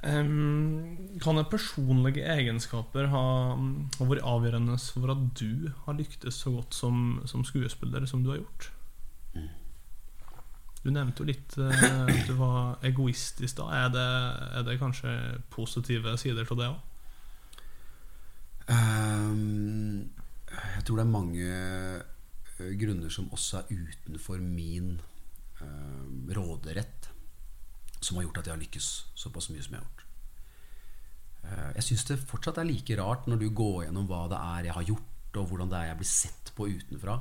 kan det personlige egenskaper ha, ha vært avgjørende for at du har lyktes så godt som, som skuespiller som du har gjort? Du nevnte jo litt eh, at du var egoistisk da. Er, det- er det kanskje positive sider til det òg? Um, jeg tror det er mange eh, grunner som også er utenfor min ehm, råderett, som har gjort at jeg har lykkes såpass mye som jeg har gjort. Eh, jeg syns det fortsatt er like rart når du går gjennom hva det er jeg har gjort, og hvordan det er jeg blir sett på utenfra.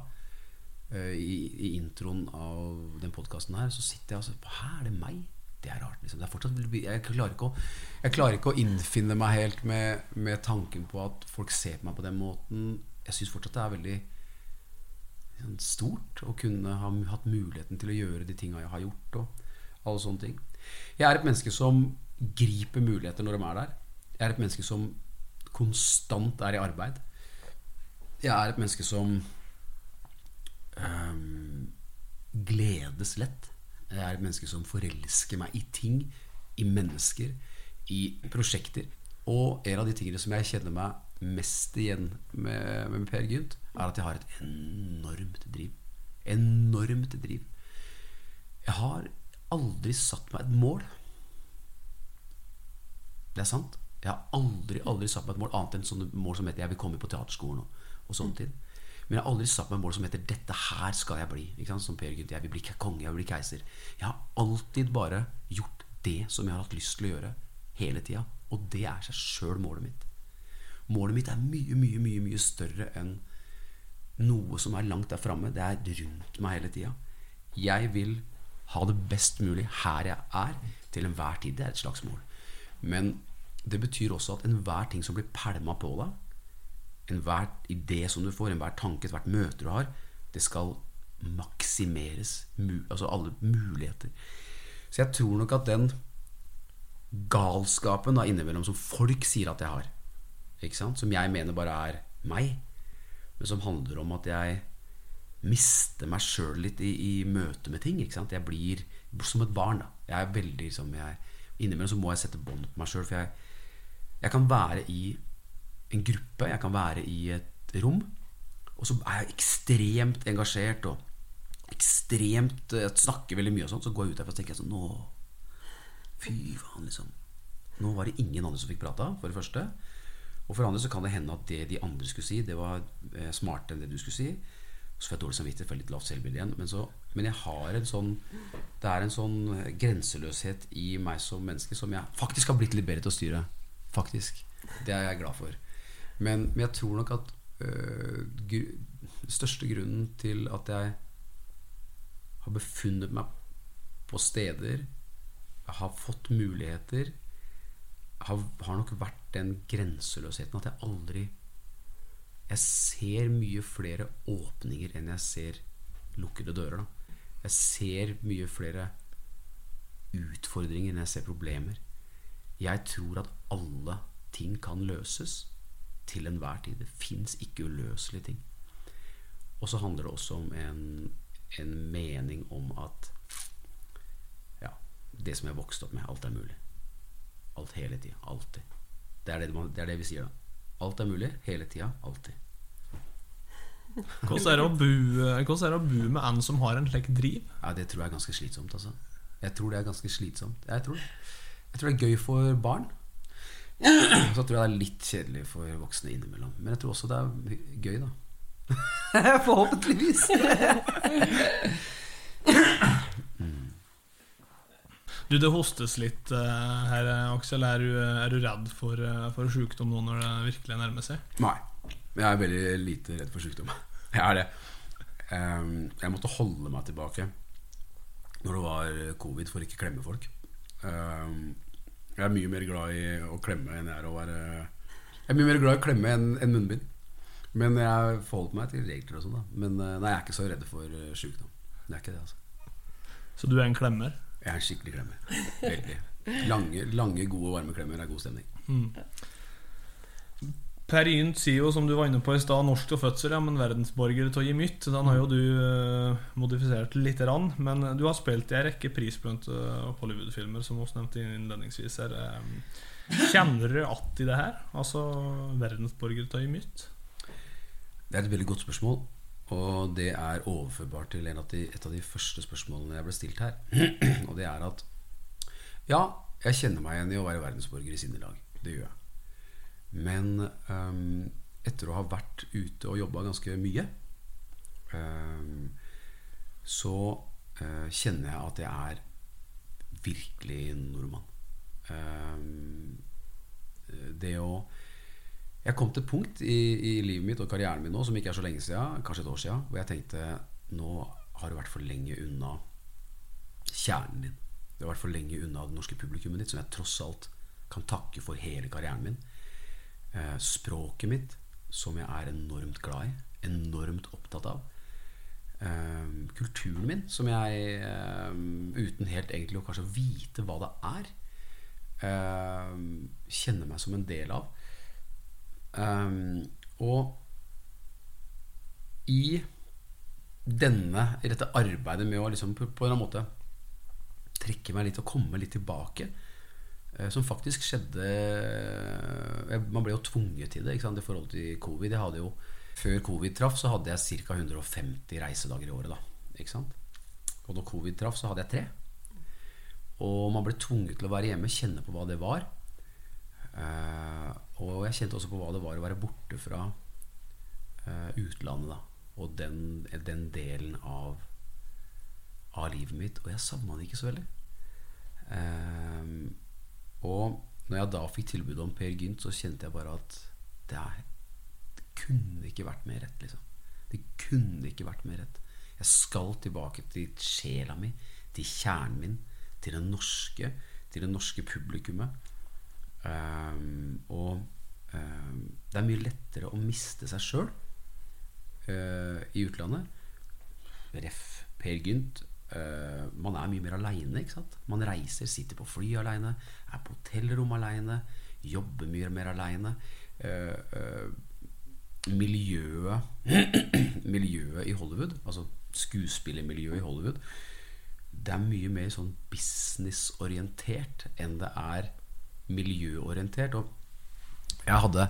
Eh, I, I introen av den podkasten her så sitter jeg og sier Hæ, er det meg? Det er rart. Liksom. Det er fortsatt, jeg, klarer ikke å, jeg klarer ikke å innfinne meg helt med, med tanken på at folk ser på meg på den måten. Jeg syns fortsatt det er veldig sånn, stort å kunne ha hatt muligheten til å gjøre de tinga jeg har gjort. Og alle sånne ting. Jeg er et menneske som griper muligheter når de er der. Jeg er et menneske som konstant er i arbeid. Jeg er et menneske som um, gledes lett. Jeg er et menneske som forelsker meg i ting, i mennesker, i prosjekter. Og en av de tingene som jeg kjenner meg mest igjen med, med Per Gynt, er at jeg har et enormt driv. Enormt driv. Jeg har aldri satt meg et mål. Det er sant. Jeg har aldri aldri satt meg et mål annet enn sånne mål som heter 'jeg vil komme på teaterskolen' og, og sånne ting. Men jeg har aldri satt meg et mål som heter 'dette her skal jeg bli'. Som Per Gynt. Jeg vil bli konge, jeg vil bli keiser. Jeg har alltid bare gjort det som jeg har hatt lyst til å gjøre hele tida. Og det er seg sjøl målet mitt. Målet mitt er mye, mye, mye, mye større enn noe som er langt der framme. Det er rundt meg hele tida. Jeg vil ha det best mulig her jeg er, til enhver tid. Det er et slags mål. Men det betyr også at enhver ting som blir pælma på deg, enhver idé som du får, enhver tanke, ethvert møte du har, det skal maksimeres. Altså alle muligheter. Så jeg tror nok at den galskapen da innimellom som folk sier at jeg har, som jeg mener bare er meg, men som handler om at jeg mister meg sjøl litt i, i møte med ting. Jeg blir som et barn. Da. Jeg er veldig liksom, jeg, Innimellom så må jeg sette bånd på meg sjøl. For jeg, jeg kan være i en gruppe, jeg kan være i et rom, og så er jeg ekstremt engasjert og ekstremt Jeg snakker veldig mye og sånn, så går jeg ut derfra og tenker sånn Nå Fy faen, liksom. Nå var det ingen andre som fikk prata, for det første. Og for det andre så kan det hende at det de andre skulle si, det var eh, smartere enn det du skulle si. Så får jeg dårlig samvittighet for litt lavt selvbilde igjen. Men, så, men jeg har en sånn Det er en sånn eh, grenseløshet i meg som menneske som jeg faktisk har blitt litt bedre til å styre. Faktisk. Det er jeg glad for. Men, men jeg tror nok at øh, gru, største grunnen til at jeg har befunnet meg på steder, har fått muligheter, har, har nok vært den grenseløsheten at jeg aldri Jeg ser mye flere åpninger enn jeg ser lukkede dører. Da. Jeg ser mye flere utfordringer enn jeg ser problemer. Jeg tror at alle ting kan løses til enhver tid. Det fins ikke uløselige ting. Og så handler det også om en, en mening om at ja, det som jeg vokste opp med, alt er mulig. Alt hele tida. Alltid. Det er det, det er det vi sier, da. Alt er mulig hele tida. Alltid. Hvordan er det å bo, hvordan er det å bo med en som har en slik driv? Ja, Det tror jeg er ganske slitsomt. Altså. Jeg tror det er ganske slitsomt. Jeg tror, jeg tror det er gøy for barn. Så tror jeg det er litt kjedelig for voksne innimellom. Men jeg tror også det er gøy, da. [LAUGHS] Forhåpentligvis. Du, det hostes litt uh, her, Aksel. Er du, er du redd for, uh, for sykdom nå når det virkelig nærmer seg? Nei. Jeg er veldig lite redd for sykdom. [LAUGHS] Jeg er det. Um, Jeg måtte holde meg tilbake når det var covid, for ikke å klemme folk. Um, Jeg er mye mer glad i å klemme enn jeg er å være Jeg er mye mer glad i å klemme enn enn munnbind. Men jeg forholdt meg til regler og sånn. Men eh, nei, jeg er ikke så redd for sykdom. Det er ikke det, altså. Så du er en klemmer? Jeg er en skikkelig klemmer. Veldig. Lange, lange gode, varme klemmer er god stemning. Per Gynt sier jo, som du var inne på i stad, norsk til fødsel, ja, men verdensborger gi mytt. Den har jo du uh, modifisert lite grann. Men du har spilt i en rekke prisbelønte Hollywood-filmer, som også nevnte innledningsvis her. Eh, Kjenner du att i det her? Altså verdensborger gi mytt? Det er et veldig godt spørsmål. Og det er overførbart til av de, et av de første spørsmålene jeg ble stilt her. [CLEARS THROAT] og det er at Ja, jeg kjenner meg igjen i å være verdensborger i sinnelag. Det gjør jeg. Men um, etter å ha vært ute og jobba ganske mye, um, så uh, kjenner jeg at jeg er virkelig nordmann. Um, det å Jeg kom til et punkt i, i livet mitt og karrieren min nå som ikke er så lenge siden, kanskje et år siden, hvor jeg tenkte nå har du vært for lenge unna kjernen din. Du har vært for lenge unna det norske publikummet ditt, som jeg tross alt kan takke for hele karrieren min. Eh, språket mitt, som jeg er enormt glad i, enormt opptatt av. Eh, kulturen min, som jeg, eh, uten helt egentlig å kanskje vite hva det er, kjenner meg som en del av. Eh, og i denne, i dette arbeidet med å liksom på, en eller annen måte trekke meg litt og komme litt tilbake, eh, som faktisk skjedde jeg, Man ble jo tvunget til det sant, i forhold til covid. Jeg hadde jo, før covid traff, så hadde jeg ca. 150 reisedager i året. da? Og når covid traff, så hadde jeg tre. Og man ble tvunget til å være hjemme, kjenne på hva det var. Eh, og jeg kjente også på hva det var å være borte fra eh, utlandet. da Og den, den delen av, av livet mitt. Og jeg savna det ikke så veldig. Eh, og når jeg da fikk tilbud om Per Gynt, så kjente jeg bare at det, er, det kunne ikke vært mer rett. liksom Det kunne ikke vært mer rett. Jeg skal tilbake til sjela mi, til kjernen min, til det norske, til det norske publikummet. Um, og um, det er mye lettere å miste seg sjøl uh, i utlandet. Ref. Per Gynt. Uh, man er mye mer aleine. Man reiser, sitter på fly aleine, er på hotellrom aleine, jobber mye mer aleine. Uh, miljøet [CLEARS THROAT] Miljøet i Hollywood, altså skuespillermiljøet i Hollywood, det er mye mer sånn businessorientert enn det er miljøorientert. Og jeg hadde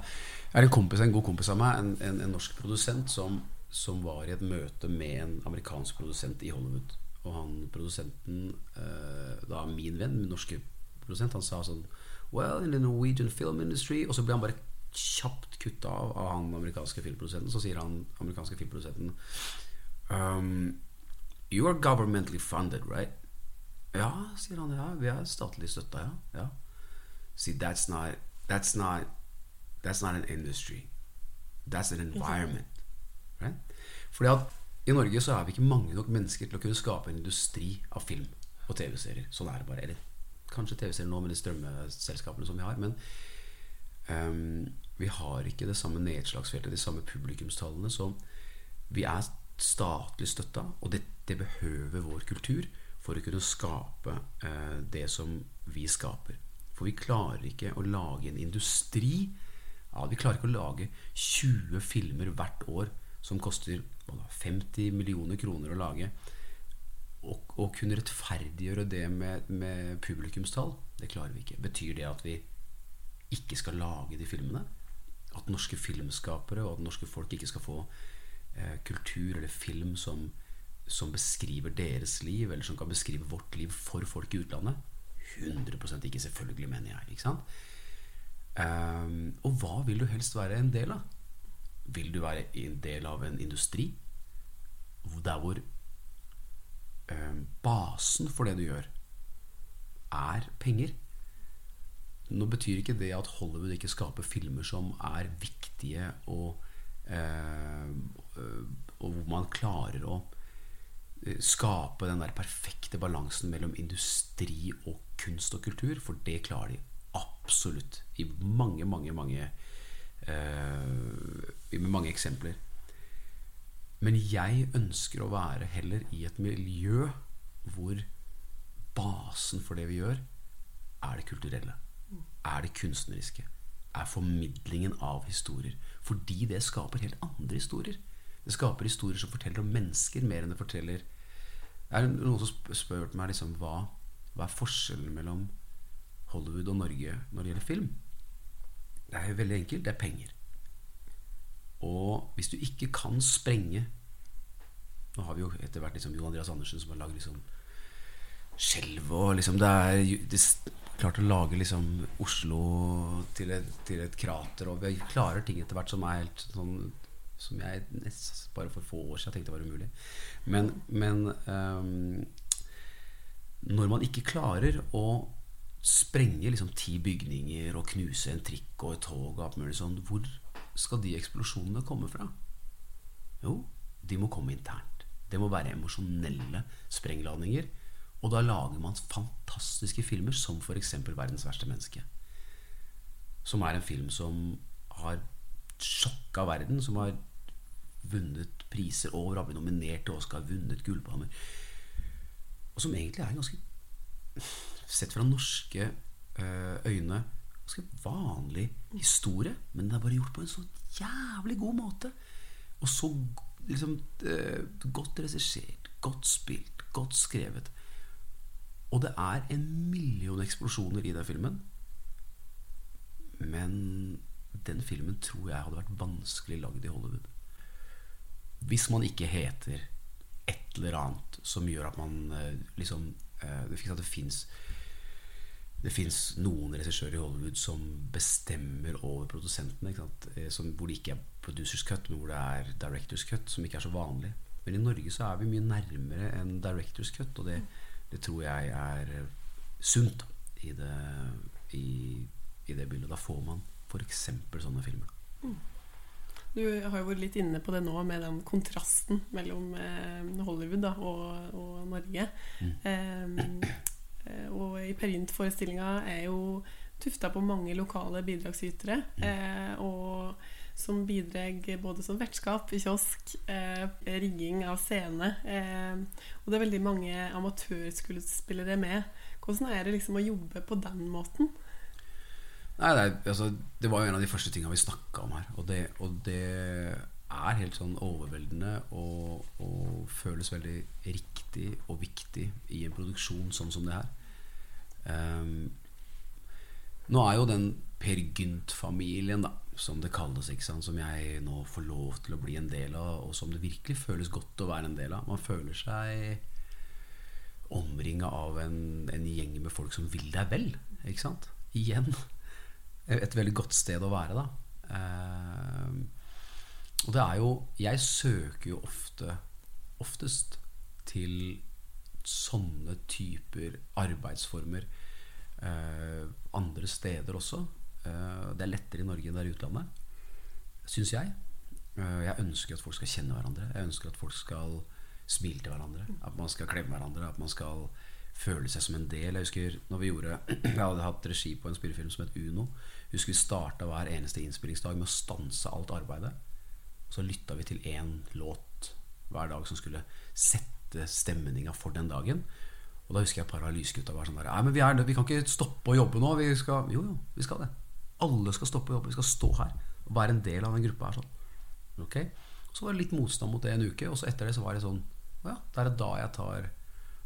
Jeg er en kompis, en god kompis av meg, en, en, en norsk produsent, som, som, var i et møte med en amerikansk produsent i Hollywood. Og han produsenten, eh, da min venn, min norske produsent, han sa sånn Well, in the Norwegian film industry Og så ble han bare kjapt kutta av av han amerikanske filmprodusenten. Så sier han amerikanske filmprodusenten um, You are governmentally funded, right? Ja, sier han. Ja, vi er statlig støtta, ja. ja. See, that's not that's not that's not an industry. That's an environment. Right? Fordi at i Norge så er vi ikke mange nok mennesker til å kunne skape en industri av film og TV-serier. Sånn er det bare. Eller kanskje TV-serier nå med de strømmeselskapene som vi har. Men um, vi har ikke det samme nedslagsfeltet, de samme publikumstallene. Så vi er statlig støtta, og det, det, behøver vår kultur for å kunne skape uh, det som vi skaper. For vi klarer ikke å lage en industri. Ja, vi klarer ikke å lage 20 filmer hvert år som koster 50 millioner kroner å lage. Og, og kunne rettferdiggjøre det med, med publikumstall, det klarer vi ikke. Betyr det at vi ikke skal lage de filmene? At norske filmskapere og at norske folk ikke skal få eh, kultur eller film som, som beskriver deres liv, eller som kan beskrive vårt liv for folk i utlandet? 100% ikke, selvfølgelig, mener jeg. Ikke sant? Um, og hva vil du helst være en del av? Vil du være en del av en industri der hvor um, basen for det du gjør, er penger? Nå betyr ikke det at Hollywood ikke skaper filmer som er viktige, og, uh, og hvor man klarer å skape den der perfekte balansen mellom industri og kunst og kultur, for det klarer de absolutt i mange, mange, mange uh, med mange eksempler. Men jeg ønsker å være heller i et miljø hvor basen for det vi gjør, er det kulturelle. Er det kunstneriske. Er formidlingen av historier. Fordi det skaper helt andre historier. Det skaper historier som forteller om mennesker mer enn det forteller Det er noen som spør meg liksom, hva, hva er forskjellen mellom Hollywood og Norge når det gjelder film? Det er jo veldig enkelt. Det er penger. Og hvis du ikke kan sprenge Nå har vi jo etter hvert liksom Jon Andreas Andersen som har lagd liksom Skjelv og liksom Det er det, klart å lage liksom Oslo til et, til et, krater, og vi klarer ting etter hvert som er helt sånn Som jeg bare for få år siden tenkte var umulig. Men, men um, når man ikke klarer å sprenge liksom ti bygninger og knuse en trikk og et tog og alt mulig sånn, hvor skal de eksplosjonene komme fra? Jo, de må komme internt. Det må være emosjonelle sprengladninger. Og da lager man fantastiske filmer som f.eks. 'Verdens verste menneske'. Som er en film som har sjokka verden. Som har vunnet priser over, har blitt nominert til Oscar, vunnet Gullpalmer. Og som egentlig er en ganske sett fra norske eh, øyne ganske vanlig historie. Men den er bare gjort på en så jævlig god måte. Og så liksom, eh, godt regissert, godt spilt, godt skrevet. Og det er en million eksplosjoner i den filmen. Men den filmen tror jeg hadde vært vanskelig lagd i Hollywood. Hvis man ikke heter et eller annet som gjør at man eh, liksom Det fins det fins noen regissører i Hollywood som bestemmer over produsentene. Eh, som, hvor det ikke er producers cut, men hvor det er directors cut, som ikke er så vanlig. Men i Norge så er vi mye nærmere enn directors cut, og det, det tror jeg er eh, sunt i det, i, i det bildet. Da får man f.eks. sånne filmer. Mm. Du har jo vært litt inne på det nå med den kontrasten mellom eh, Hollywood da, og, og, Norge. Mm. Eh, og i Perint-forestillinga er jo tufta på mange lokale bidragsytere. Mm. Eh, og som bidrar både som vertskap i kiosk, eh, rigging av scene. Eh, og det er veldig mange amatørskuespillere med. Hvordan er det liksom å jobbe på den måten? Nei, er, altså, det var jo en av de første tinga vi snakka om her. Og det, og det, er helt sånn overveldende og, og, føles veldig riktig og viktig i en produksjon sånn som det her. Um, nå er jo den Per Gynt-familien, da, som det kalles, som jeg nå får lov til å bli en del av, og som det virkelig føles godt å være en del av. Man føler seg omringa av en, en, gjeng med folk som vil deg vel. Ikke sant? Igjen et veldig godt sted å være, da. Uh, og det er jo Jeg søker jo ofte oftest til sånne typer arbeidsformer eh, andre steder også. Eh, det er lettere i Norge enn det er i utlandet, syns jeg. Eh, jeg ønsker at folk skal kjenne hverandre. Jeg ønsker at folk skal smile til hverandre. At man skal klemme hverandre. At man skal føle seg som en del. Jeg husker når vi gjorde [CLEARS THROAT] Jeg hadde hatt regi på en spillefilm som het Uno. Jeg husker vi starta hver eneste innspillingsdag med å stanse alt arbeidet. Så lytta vi til én låt hver dag som skulle sette stemninga for den dagen. Og da husker jeg et par av lysgutta var sånn der Nei, men vi, er, vi, kan ikke stoppe å jobbe nå. Vi skal, jo, jo, vi skal det. Alle skal stoppe å jobbe. Vi skal stå her og være en del av den gruppa her. Sånn. Okay? Så var det litt motstand mot det en uke, og så etter det så var det sånn Ja, det er da jeg tar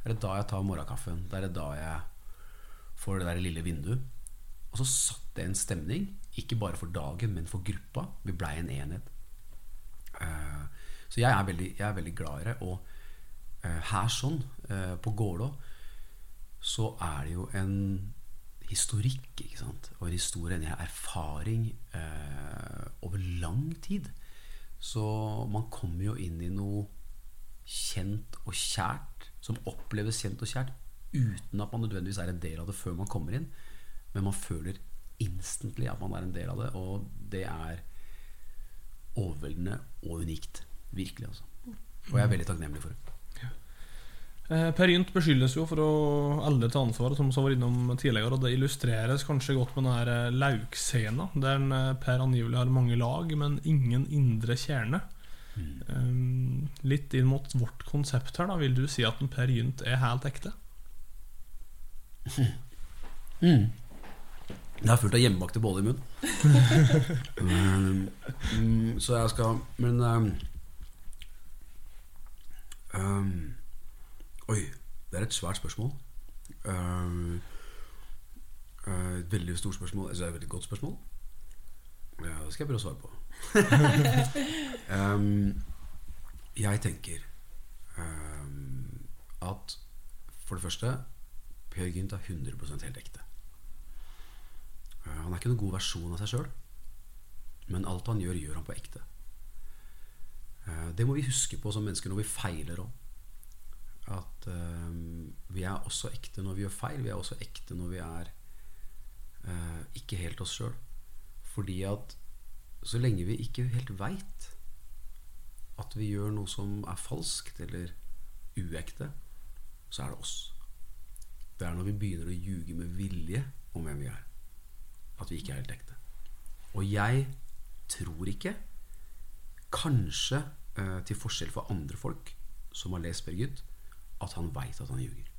Det er da jeg tar morgenkaffen. Det er det da jeg får det der lille vinduet. Og så satt det en stemning, ikke bare for dagen, men for gruppa. Vi blei en enhet. Uh, Så jeg er veldig, jeg er veldig glad i det. Og eh, her sånn, eh, på Gålå, så er det jo en historikk, ikke sant. Og en historie, en erfaring eh, over lang tid. Så man kommer jo inn i noe kjent og kjært, som oppleves kjent og kjært, uten at man nødvendigvis er en del av det før man kommer inn. Men man føler instantly at man er en del av det, og det er overveldende og unikt. Virkelig, altså. Og jeg er veldig takknemlig for det. Eh, Per Gynt beskyldes jo for å aldri ta ansvaret, som vi var innom tidligere. Og det illustreres kanskje godt med denne eh, laukscena, der eh, Per angivelig har mange lag, men ingen indre kjerne. Um, litt inn mot vårt konsept her, da vil du si at en Per Gynt er helt ekte? [LAUGHS] Det har fullt av hjemmebakte boller i munnen. [LAUGHS] um, mm, så jeg skal Men um, Oi, det er et svært spørsmål. Uh, et veldig stort spørsmål. Altså, er et veldig godt spørsmål. Ja, det skal jeg prøve å svare på. [LAUGHS] um, jeg tenker um, at for det første Per Gynt er 100 helt ekte. Uh, han er ikke noen god versjon av seg sjøl, men alt han gjør, gjør han på ekte. Uh, det må vi huske på som mennesker når vi feiler òg. At uh, vi er også ekte når vi gjør feil. Vi er også ekte når vi er ikke helt oss sjøl. Fordi at så lenge vi ikke helt veit at vi gjør noe som er falskt eller uekte, så er det oss. Det er når vi begynner å ljuge med vilje om hvem vi er, at vi ikke er helt ekte. Og jeg tror ikke, kanskje eh, til forskjell fra andre folk som har lest Per at han veit at han ljuger.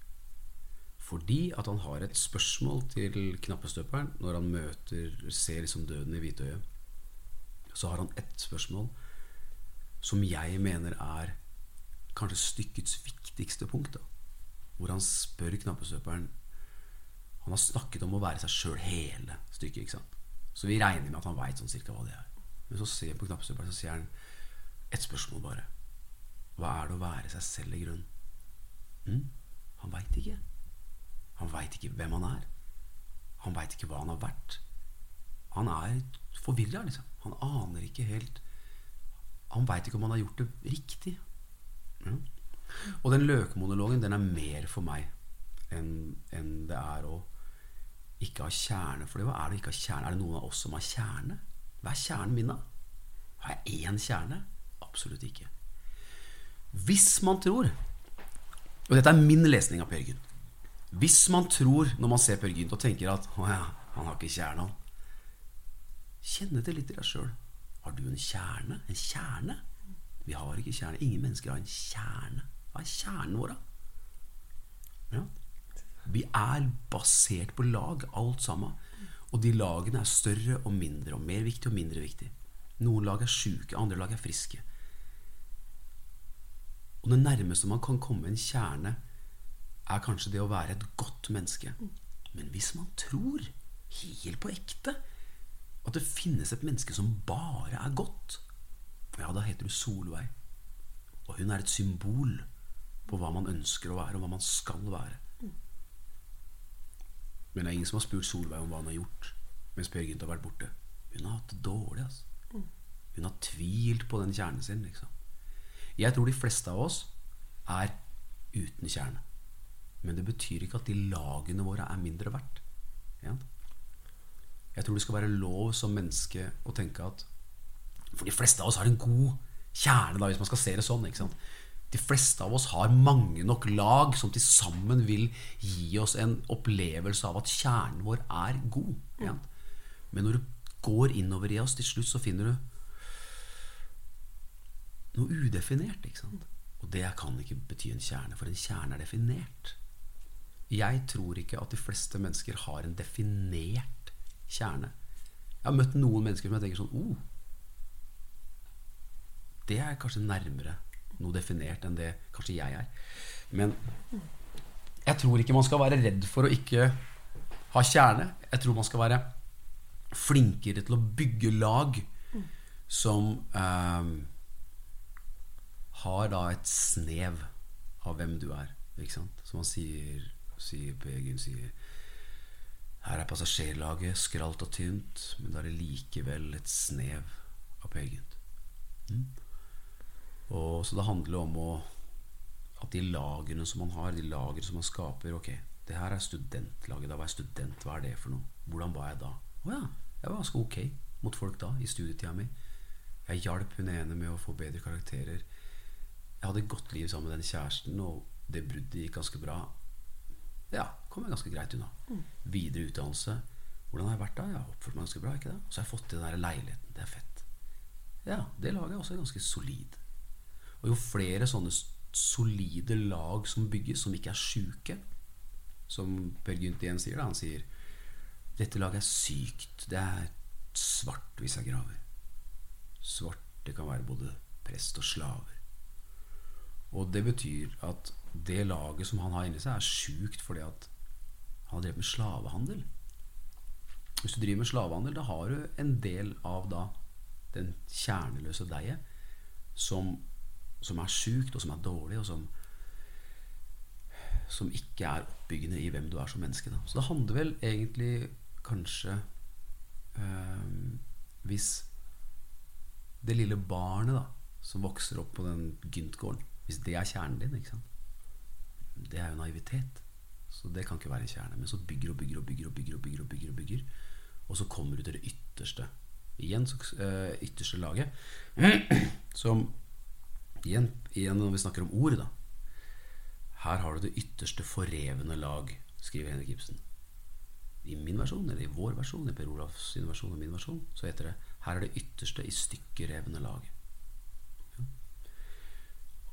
Fordi at han har et spørsmål til knappestøperen når han møter, ser liksom døden i hvitøyet. Så har han ett spørsmål som jeg mener er kanskje stykkets viktigste punkt. Da. Hvor han spør knappestøperen Han har snakket om å være seg sjøl hele stykket. ikke sant? Så vi regner med at han veit sånn cirka hva det er. Men så ser han på knappestøperen så sier han ett spørsmål bare. Hva er det å være seg selv i grunnen? Mm? Han veit ikke. Han veit ikke hvem han er. Han veit ikke hva han har vært. Han er forvirra, liksom. Han aner ikke helt Han veit ikke om han har gjort det riktig. Ja. Og den løkmonologen, den er mer for meg enn en det er å ikke ha kjerne. For hva er det å ikke ha kjerne? Er det noen av oss som har kjerne? Hva er kjernen min, da? Har jeg én kjerne? Absolutt ikke. Hvis man tror Og dette er min lesning av Per Gynt. Hvis man tror, når man ser Per Gynt, og tenker at å ja, han har ikke kjerne, han Kjenne det litt i deg sjøl. Har du en kjerne? En kjerne? Vi har ikke kjerne. Ingen mennesker har en kjerne. Hva er kjernen vår, da? Ja. Vi er basert på lag, alt sammen. Og de lagene er større og mindre, og mer viktig og mindre viktig. Noen lag er sjuke, andre lag er friske. Og det nærmeste man kan komme en kjerne, er kanskje det å være et godt menneske. Men hvis man tror, helt på ekte, at det finnes et menneske som bare er godt, ja, da heter du Solveig. Og hun er et symbol på hva man ønsker å være, og hva man skal være. Men det er ingen som har spurt Solveig om hva hun har gjort mens Per Gynt har vært borte. Hun har hatt det dårlig. Altså. Hun har tvilt på den kjernen sin. Liksom. Jeg tror de fleste av oss er uten kjerne. Men det betyr ikke at de lagene våre er mindre verdt. Ja? Jeg tror det skal være lov som menneske å tenke at For de fleste av oss har en god kjerne, da, hvis man skal se det sånn. De fleste av oss har mange nok lag som til sammen vil gi oss en opplevelse av at kjernen vår er god. Ja? Men når du går innover i oss, til slutt så finner du noe udefinert. Og det kan ikke bety en kjerne, for en kjerne er definert. Jeg tror ikke at de fleste mennesker har en definert kjerne. Jeg har møtt noen mennesker som jeg tenker sånn oh, Det er kanskje nærmere noe definert enn det kanskje jeg er. Men jeg tror ikke man skal være redd for å ikke ha kjerne. Jeg tror man skal være flinkere til å bygge lag som eh, har da et snev av hvem du er. Ikke sant? Som han sier, sier Per Gynt sier Her er passasjerlaget skralt og tynt, men da er det likevel et snev av Gynt. Mm? Og Så det handler om å, at de lagene som man har, de lagene som man skaper Ok, det her er studentlaget. Da var jeg student. Hva er det for noe? Hvordan var jeg da? Å ja, jeg var ganske ok mot folk da, i studietida mi. Jeg hjalp hun ene med å få bedre karakterer. Jeg hadde et godt liv sammen med den kjæresten, og det bruddet gikk ganske bra. Ja, kom jeg ganske greit unna. Videre utdannelse. Hvordan har jeg vært da? Jeg har oppført meg ganske bra. ikke det? Og så har jeg fått til den der leiligheten. Det er fett. Ja, det laget er også ganske solid. Og jo flere sånne solide lag som bygges, som ikke er sjuke, som Per Gynt igjen sier, da, han sier dette laget er sykt. Det er svart hvis jeg graver. Svart, det kan være både prest og slaver. Og det betyr at det laget som han har inni seg, er sjukt fordi at han har drevet med slavehandel. Hvis du driver med slavehandel, da har du en del av da den kjerneløse deiget som, som er sjukt, og som er dårlig, og som som ikke er oppbyggende i hvem du er som menneske. Da. Så det handler vel egentlig kanskje øh, Hvis det lille barnet da som vokser opp på den Gynt-gården, hvis det er kjernen din ikke sant? Det er jo naivitet. Så det kan ikke være en kjerne. Men så bygger og bygger og bygger og bygger, og bygger, og bygger, og bygger og så kommer du til det ytterste. Igjen så, eh, ytterste laget. [CLEARS THROAT] Som igjen, igjen når vi snakker om ord, da. Her har du det ytterste forrevne lag, skriver Henrik Ibsen. I min versjon, eller i vår versjon, i Per Olavs versjon og min versjon, så heter det her er det ytterste i stykkerevne lag. Ja.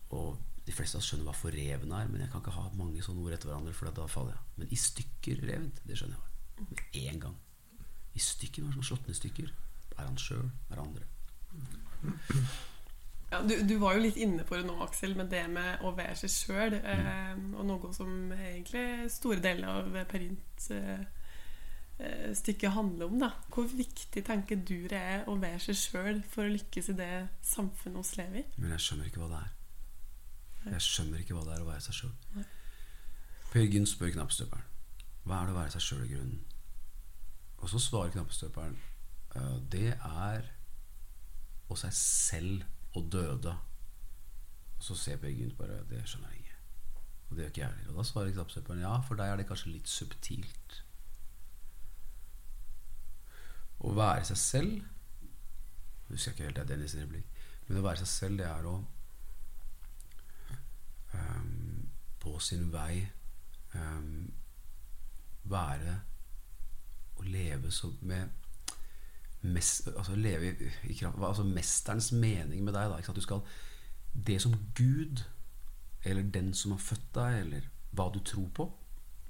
Og de fleste av oss skjønner hva forrevne er, men jeg kan ikke ha mange sånne ord etter hverandre, for da faller jeg. Men i stykker revent, det skjønner jeg. Med én gang. I stykker, var som er slått ned i stykker? Er han sjøl? Er andre? Ja, du, du var jo litt inne på det nå, Aksel, med det med å være seg sjøl. Eh, og noe som egentlig store deler av Perint eh, eh, stykke handler om. da Hvor viktig tenker du det er å være seg sjøl for å lykkes i det samfunnet vi lever i? Men jeg skjønner ikke hva det er. Jeg skjønner ikke hva det er å være seg sjøl. Per Gynt spør knappestøperen hva er det å være seg sjøl i grunnen. Og så svarer knappestøperen «Eh, det er å seg selv og døde. Og så ser Per Gynt bare det skjønner jeg ikke. Og det gjør ikke jeg heller. Og da svarer knappestøperen ja, for deg er det kanskje litt subtilt. Å være seg selv Husker Jeg ikke helt det er Dennis' replikk. Men å være seg selv, det er å ehm, på sin vei um, være og leve så med mest, altså leve i, kraft, altså mesterens mening med deg. Da, sant? Du skal, det som Gud, eller den som har født deg, eller hva du tror på,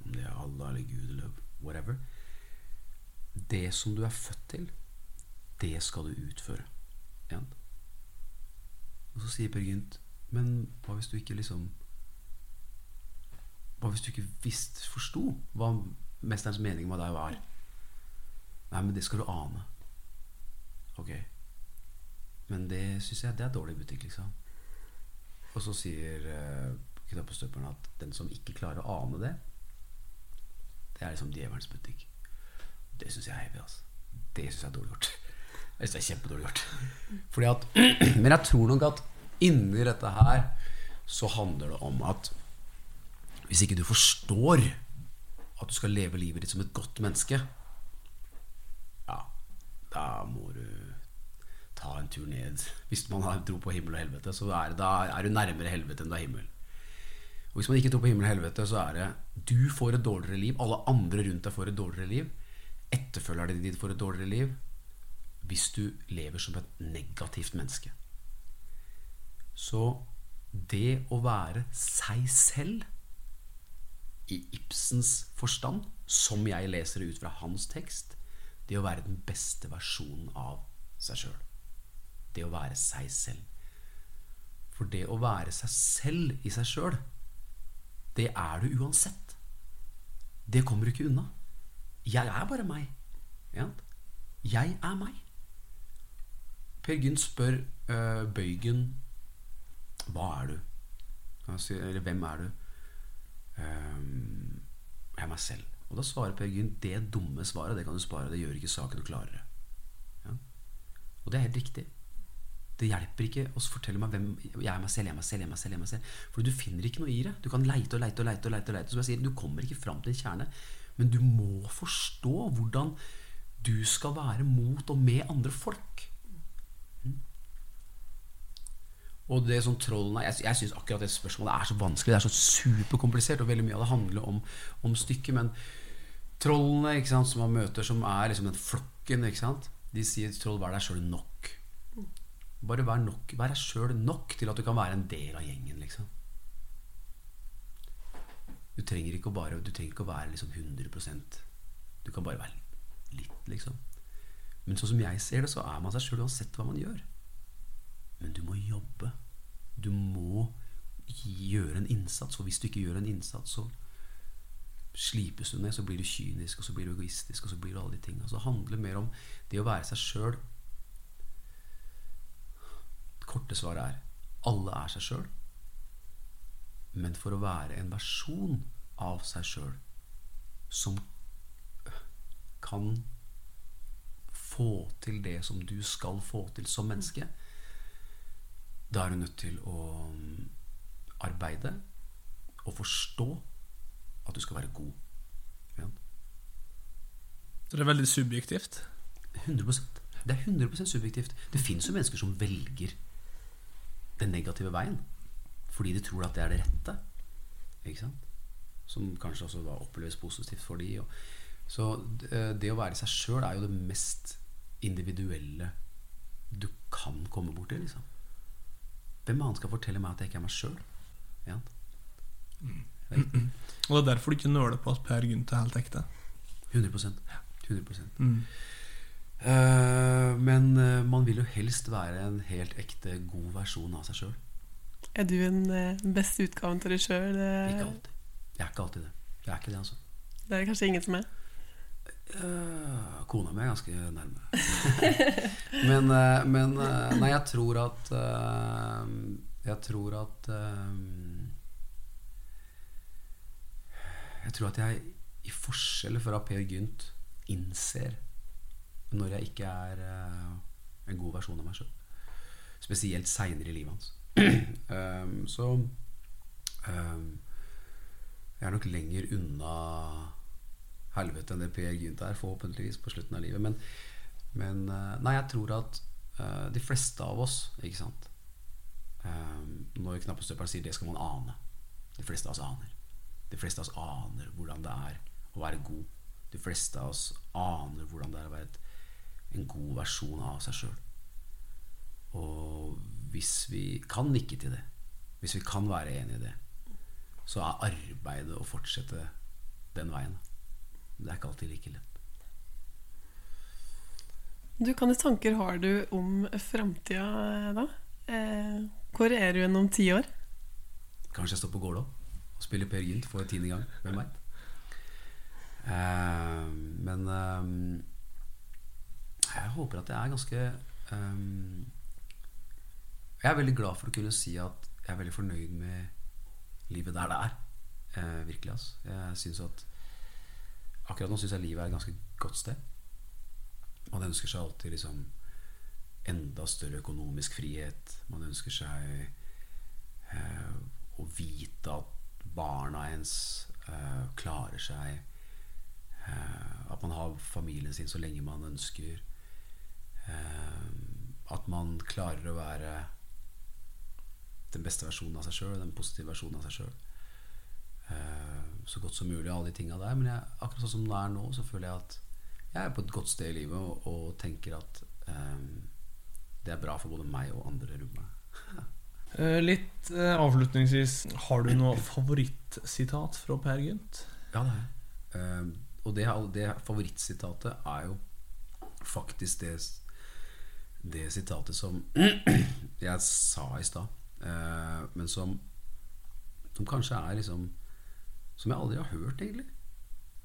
om det er Allah eller Gud eller whatever Det som du er født til, det skal du utføre. Ja. Og så sier Per Gynt Men hva hvis du ikke liksom Hva hvis du ikke visst, forsto hva mesterens mening med deg var? Nei, men det skal du ane. Ok. Men det syns jeg det er dårlig butikk, liksom. Og så sier uh, knappestøperen at den som ikke klarer å ane det, det er liksom djevelens butikk. Det syns jeg er heavy. Altså. Det syns jeg er dårlig gjort. [LAUGHS] Jeg synes det er kjempedårlig gjort. Fordi at, [CLEARS THROAT] men jeg tror nok at inni dette her så handler det om at hvis ikke du forstår at du skal leve livet ditt som et godt menneske, ja, da må du ta en tur ned. Hvis man har tro på himmel og helvete, så er, da er du nærmere helvete enn du er himmel. Og hvis man ikke tror på himmel og helvete, så er det du får et dårligere liv, alle andre rundt deg får et dårligere liv, etterfølgerne dine får et dårligere liv, hvis du lever som et negativt menneske. Så det å være seg selv i Ibsens forstand, som jeg leser det ut fra hans tekst, det å være den beste versjonen av seg sjøl. Det å være seg selv. For det å være seg selv i seg sjøl, det er du uansett. Det kommer du ikke unna. Jeg er bare meg. Jeg er meg. Per Gynt spør uh, Bøygen Hva er du? Eller hvem er du? Um, jeg er meg selv. Og da svarer Per Gynt det dumme svaret. Det kan du spare. Det gjør ikke saken klarere. Ja? Og det er helt riktig. Det hjelper ikke å fortelle meg hvem jeg er meg selv, jeg er meg selv, jeg er meg selv. Jeg er meg selv. For du finner ikke noe i det. Du kan leite og leite og leite. og leite, og leite. Som jeg sier, Du kommer ikke fram til en kjerne. Men du må forstå hvordan du skal være mot og med andre folk. Og det som trollene Jeg, jeg syns akkurat det spørsmålet er så vanskelig. Det er så superkomplisert, og veldig mye av det handler om, om stykket. Men trollene ikke sant, som man møter, som er liksom den flokken ikke sant? De sier 'troll, vær deg sjøl nok'. Bare vær, nok, vær deg sjøl nok til at du kan være en del av gjengen. liksom Du trenger ikke å, bare, du trenger ikke å være liksom 100% Du kan bare være litt, liksom. Men sånn som jeg ser det, så er man seg sjøl uansett hva man gjør. Men du må jobbe. Du må gjøre en innsats. Og hvis du ikke gjør en innsats, så slipes du ned. Så blir du kynisk, og så blir du egoistisk, og så blir du alle de tingene. Så det handler mer om det å være seg sjøl. Korte svaret er alle er seg sjøl. Men for å være en versjon av seg sjøl som kan få til det som du skal få til som menneske, da er du nødt til å mm, arbeide og forstå at du skal være god. Ja. Så det er veldig subjektivt? 100% Det er 100% subjektivt. Det fins jo mennesker som velger den negative veien fordi de tror at det er det rette. Ikke sant? Som kanskje også oppleves positivt for de Så eh, det å være seg sjøl er jo det mest individuelle du kan komme borti. Liksom. Hvem annen skal fortelle meg at jeg ikke er meg sjøl? Ja. Mm. Og det er derfor du ikke nøler på at Per Gynt er helt ekte? 100%, 100%. Mm. Uh, men uh, man vil jo helst være en helt ekte, god versjon av seg sjøl. Er du den uh, beste utgaven til deg sjøl? Ikke alltid. Jeg er ikke alltid det. Jeg er ikke det, altså. Det er kanskje ingen som er? Uh, kona mi er ganske nærme. [LAUGHS] men, uh, men uh, Nei, jeg tror at Jeg tror at Jeg tror at jeg, i forskjell fra Per Gynt, innser når jeg ikke er en god versjon av meg sjøl. Spesielt seinere i livet hans. [CLEARS THROAT] så jeg er nok lenger unna helvete enn det Per Gynt er, forhåpentligvis, på slutten av livet. Men, men eh, Nei, jeg tror at uh, de fleste av oss, ikke sant um, Når knappestøperen sier 'det skal man ane', de fleste av oss aner. De fleste av oss aner hvordan det er å være god. De fleste av oss aner hvordan det er å være et, en god versjon av seg sjøl. Og hvis vi kan nikke til det, hvis vi kan være enig i det, så er arbeidet å fortsette den veien. Det er ikke alltid like lett. Du, Hvilke tanker har du om framtida da? Eh, hvor er du om ti år? Kanskje jeg står på Gålå og spiller Per Gynt for tiende gang. Hvem veit? Eh, men eh, jeg håper at jeg er ganske eh, Jeg er veldig glad for å kunne si at jeg er veldig fornøyd med livet der det er. Eh, virkelig, altså. Jeg syns at Akkurat nå syns jeg livet er et ganske godt sted. Man ønsker seg alltid liksom enda større økonomisk frihet. Man ønsker seg eh, å vite at barna ens eh, klarer seg. Eh, at man har familien sin så lenge man ønsker. Eh, at man klarer å være den beste versjonen av seg sjøl, den positive versjonen av seg sjøl. Eh, så godt som mulig, alle de tinga der. Men jeg, akkurat sånn som det er nå, så føler jeg at jeg er på et godt sted i livet og, og tenker at um, det er bra for både meg og andre rundt meg. uh, [LAUGHS] litt uh, avslutningsvis, har du noe favorittsitat fra Per Gynt? Ja, det har jeg. Uh, og det, det, favorittsitatet er jo faktisk det, det sitatet som [CLEARS THROAT] jeg sa i stad, men som, som kanskje er liksom som jeg aldri har hørt, egentlig.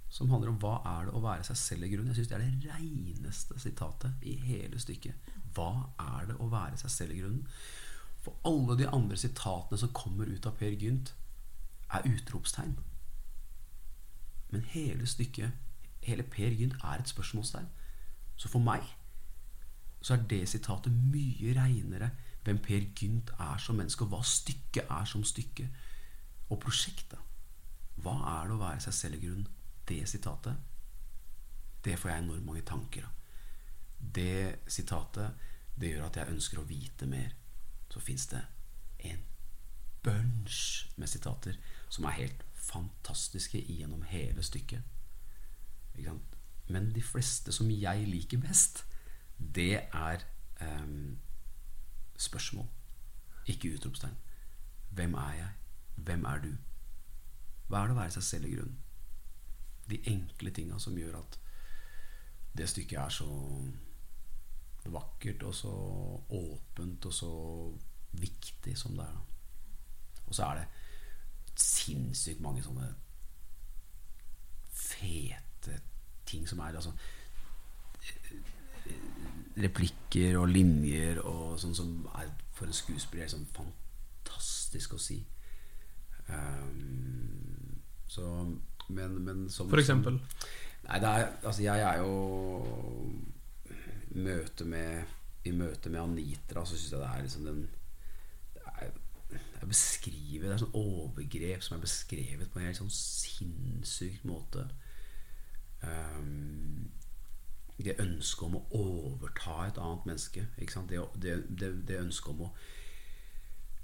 Som handler om hva er det å være seg selv i grunnen. Jeg syns det er det reineste sitatet i hele stykket. Hva er det å være seg selv i grunnen? For alle de andre sitatene som kommer ut av Per Gynt, er utropstegn. Men hele stykket, hele Per Gynt, er et spørsmålstegn. Så for meg så er det sitatet mye reinere hvem Per Gynt er som menneske, og hva stykket er som stykke. Og prosjektet. Hva er det å være seg selv i grunn? Det sitatet, det får jeg enormt mange tanker av. Det sitatet, det gjør at jeg ønsker å vite mer. Så fins det en bunch med sitater som er helt fantastiske gjennom hele stykket. Men de fleste som jeg liker best, det er um, spørsmål, ikke utropstegn. Hvem er jeg? Hvem er du? Hva er det å være seg selv i grunnen? De enkle tinga som gjør at det stykket er så vakkert og så åpent og så viktig som det er. Og så er det sinnssykt mange sånne fete ting som er altså replikker og linjer og sånn som er for en skuespiller sånn fantastisk å si. Um, så men, men som, For eksempel? nei, det er, altså jeg er jo møte med, I møte med Anitra så syns jeg det er liksom den det er, jeg beskriver, Det er sånn overgrep som er beskrevet på en helt sånn sinnssyk måte. Um, det ønsket om å overta et annet menneske. Det, det, det, det, ønsket om å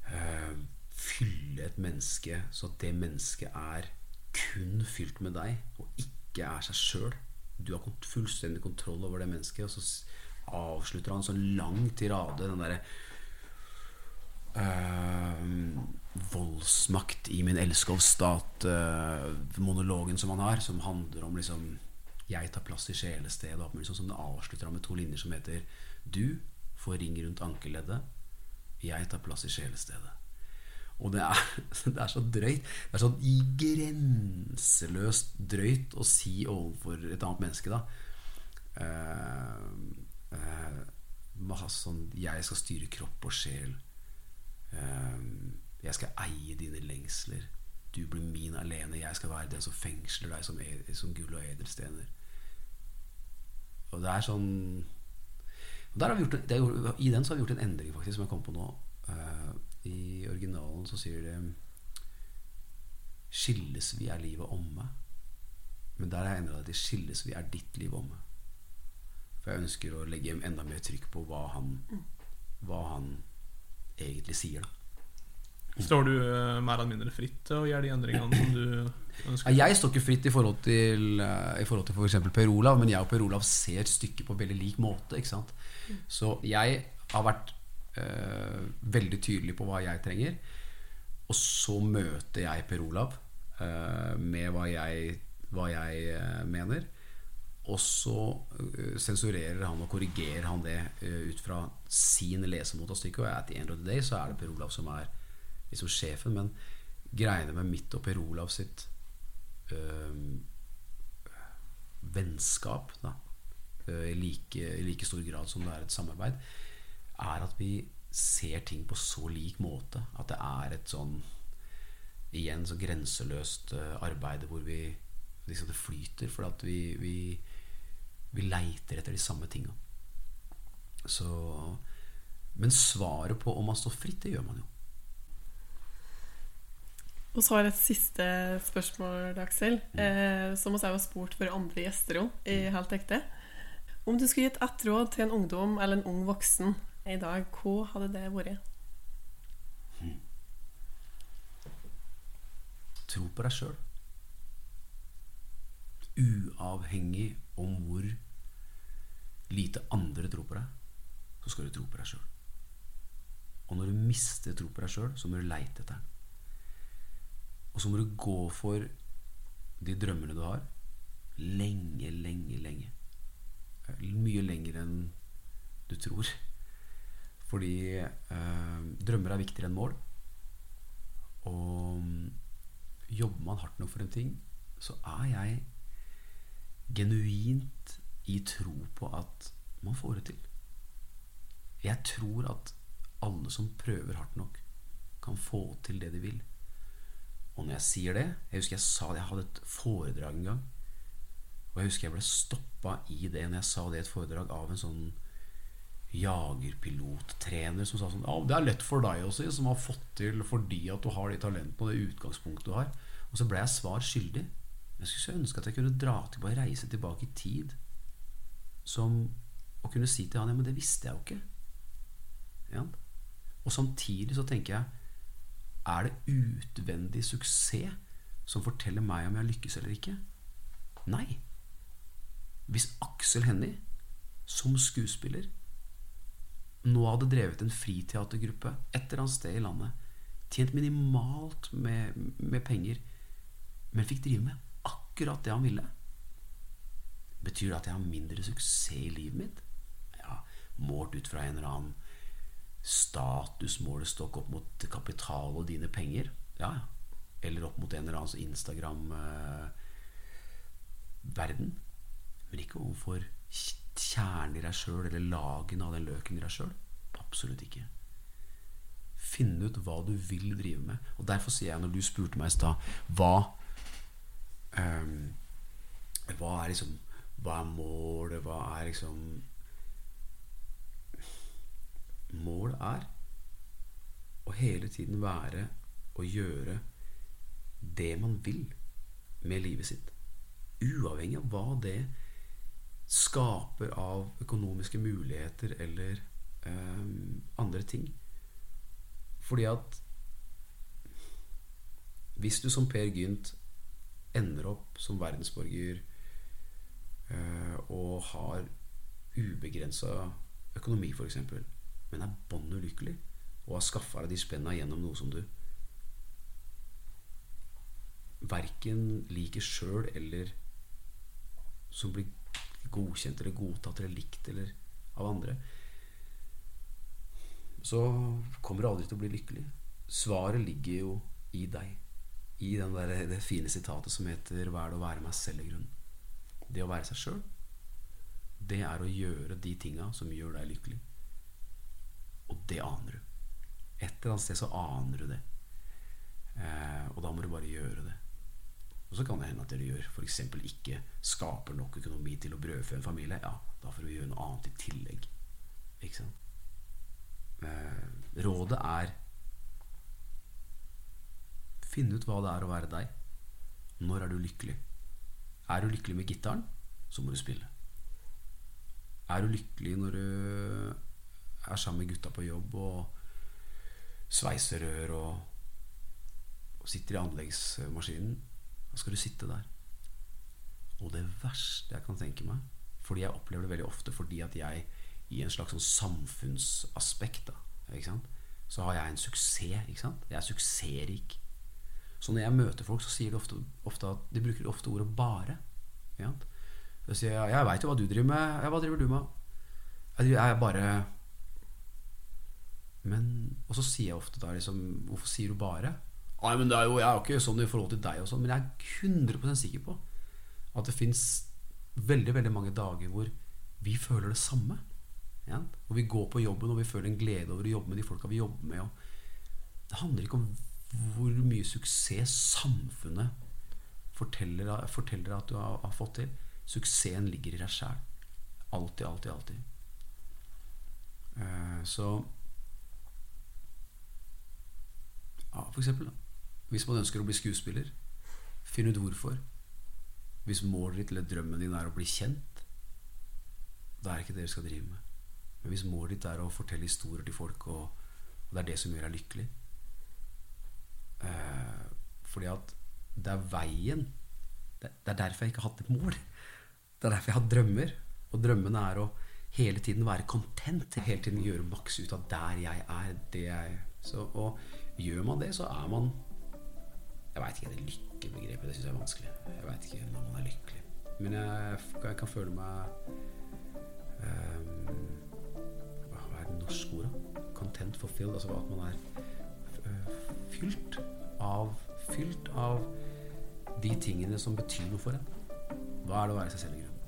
uh, fylle et menneske så at det mennesket er kun fylt med deg, og ikke er seg sjøl. Du har fullstendig kontroll over det mennesket, og så avslutter han så lang tirade, den derre øh, voldsmakt i min elskovsstat-monologen uh, som han har, som handler om liksom jeg tar plass i sjelestedet. Og som det avslutter han med to linjer som heter Du får ring rundt ankeleddet, Jeg tar plass i sjelestedet. Og det er, [LAUGHS] det er, så drøyt. Det er så grenseløst drøyt å si overfor et annet menneske, da. Uh, uh, sånn, jeg skal styre kropp og sjel. Uh, jeg skal eie dine lengsler. Du blir min alene. Jeg skal være den som fengsler deg som, som gull og edelstener. Og det er sånn gjort, er, I den så har vi gjort en endring faktisk som jeg kom på nå. Uh, I originalen så sier det Skilles vi er livet omme. Men der har jeg endra det til Skilles vi er ditt liv omme. For jeg ønsker å legge enda mer trykk på hva han, hva han egentlig sier. da Står du uh, mer eller mindre fritt til å gjøre de endringene som du ønsker? Jeg står ikke fritt i forhold til uh, I forhold til f.eks. Per Olav, men jeg og Per Olav ser stykket på veldig lik måte. Så jeg har vært uh, veldig tydelig på hva jeg trenger. Og så møter jeg Per Olav eh, med hva jeg, hva jeg mener. Og så sensurerer han og korrigerer han det ut fra sin lesemåte av stykket. Og at the end of the day så er det Per Olav som er liksom sjefen, men greiene med mitt og Per Olav sitt øh, vennskap da, i, like, i, like, stor grad som det er et samarbeid, er at vi ser ting på så lik måte. At det er et sånn igjen så grenseløst øh, arbeid hvor vi liksom det flyter. For at vi, vi, vi leiter etter de samme tinga. Men svaret på om man står fritt, det gjør man jo. Og så har jeg et siste spørsmål, Aksel, mm. eh, som vi har spurt for andre gjester om i mm. Helt ekte. Om du skulle gitt ett råd til en ungdom eller en ung voksen i dag, hvor hadde det vært? Hmm. Tro på deg sjøl. Uavhengig om hvor lite andre tror på deg, så skal du tro på deg sjøl. Og når du mister tro på deg sjøl, så må du leite etter den. Og så må du gå for de drømmene du har, lenge, lenge, lenge. Mye lenger enn du tror. Fordi eh, drømmer er viktigere enn mål. Og jobber man hardt nok for en ting, så er jeg genuint i tro på at man får det til. Jeg tror at alle som prøver hardt nok, kan få til det de vil. Og når jeg sier det Jeg husker jeg sa det, jeg hadde et foredrag en gang. Og jeg husker jeg ble stoppa i det når jeg sa det i et foredrag av en sånn jagerpilottrener som sa sånn Ja, det er lett for deg å si, som har fått til fordi at du har de talentene og det utgangspunktet du har. Og så ble jeg svar skyldig. Jeg skulle ønske at jeg kunne dra tilbake, reise tilbake i tid. Som å kunne si til han Ja, men det visste jeg jo ikke. Ja. Og samtidig så tenker jeg Er det utvendig suksess som forteller meg om jeg lykkes eller ikke? Nei. Hvis Aksel Hennie som skuespiller nå hadde drevet en friteatergruppe et eller annet sted i landet, tjent minimalt med, med penger, men fikk drive med akkurat det han ville Betyr det at jeg har mindre suksess i livet mitt? Ja, Målt ut fra en eller annen statusmålestokk opp mot kapital og dine penger? Ja, ja. Eller opp mot en eller annen Instagram-verden? Men ikke overfor kjernen i deg sjøl eller lagene av den løken i deg sjøl. Absolutt ikke. Finne ut hva du vil drive med. Og Derfor sier jeg, når du spurte meg i stad hva, um, hva er liksom Hva er målet? Hva er liksom Målet er å hele tiden være og gjøre det man vil med livet sitt. Uavhengig av hva det skaper av økonomiske muligheter eller eh, andre ting. Fordi at hvis du som Per Gynt ender opp som verdensborger eh, og har ubegrensa økonomi, f.eks., men er bånn ulykkelig og har skaffa deg de spenna gjennom noe som du verken liker sjøl eller som blir godkjent eller godtatt eller likt eller av andre, så kommer du aldri til å bli lykkelig. Svaret ligger jo i deg. I der, det fine sitatet som heter 'Hva er det å være meg selv?' i grunnen. Det å være seg sjøl, det er å gjøre de tinga som gjør deg lykkelig. Og det aner du. Et eller annet sted så aner du det. Eh, og da må du bare gjøre det. Og så kan det hende at dere gjør f.eks. ikke skaper nok økonomi til å brødfø en familie. Ja, da får vi gjøre noe annet i tillegg. Ikke sant? Eh, rådet er Finne ut hva det er å være deg. Når er du lykkelig? Er du lykkelig med gitaren, så må du spille. Er du lykkelig når du er sammen med gutta på jobb og sveiser rør og, og sitter i anleggsmaskinen, da skal du sitte der. Og det verste jeg kan tenke meg, fordi jeg opplever det veldig ofte fordi at jeg i en slags sånn samfunnsaspekt da, så har jeg en suksess. Jeg er suksessrik. Så når jeg møter folk, så sier de ofte, ofte at de bruker ofte ordet 'bare'. Jeg sier jeg, 'Jeg veit jo hva du driver med. Ja, hva driver du med?' Jeg, er bare men, Og så sier jeg ofte da liksom 'Hvorfor sier du bare?' Nei, men er jo, Jeg er jo ikke sånn i forhold til deg, og sånn men jeg er 100% sikker på at det fins veldig veldig mange dager hvor vi føler det samme. Ja? Hvor vi går på jobben og vi føler en glede over å jobbe med de folka vi jobber med. det handler ikke om hvor mye suksess samfunnet forteller, forteller at du har, har, fått til. Suksessen ligger i deg sjæl. Alltid, alltid, alltid. Uh, så ja, For eksempel, da. Hvis man ønsker å bli skuespiller, finn ut hvorfor. Hvis målet ditt eller drømmen din er å bli kjent, da er det ikke det du skal drive med. Men hvis målet ditt er å fortelle historier til folk, og, det er det som gjør deg lykkelig eh, Fordi at det er veien det, er derfor jeg ikke har hatt et mål. Det er derfor jeg har drømmer. Og drømmene er å hele tiden være content. Hele tiden gjøre maks ut av der jeg er. Det jeg så, Og gjør man det, så er man Jeg veit ikke, det lykkebegrepet det syns jeg er vanskelig. Jeg veit ikke når man er lykkelig. Men jeg, jeg kan føle meg um, norske ordet? Content fulfilled. Altså at man er eh, fylt av, fylt av de tingene som betyr noe for en. Hva er det å være seg selv i grunnen?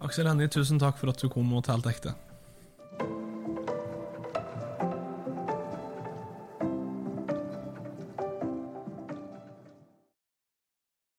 Aksel Hennie, tusen takk for at du kom og talte ekte.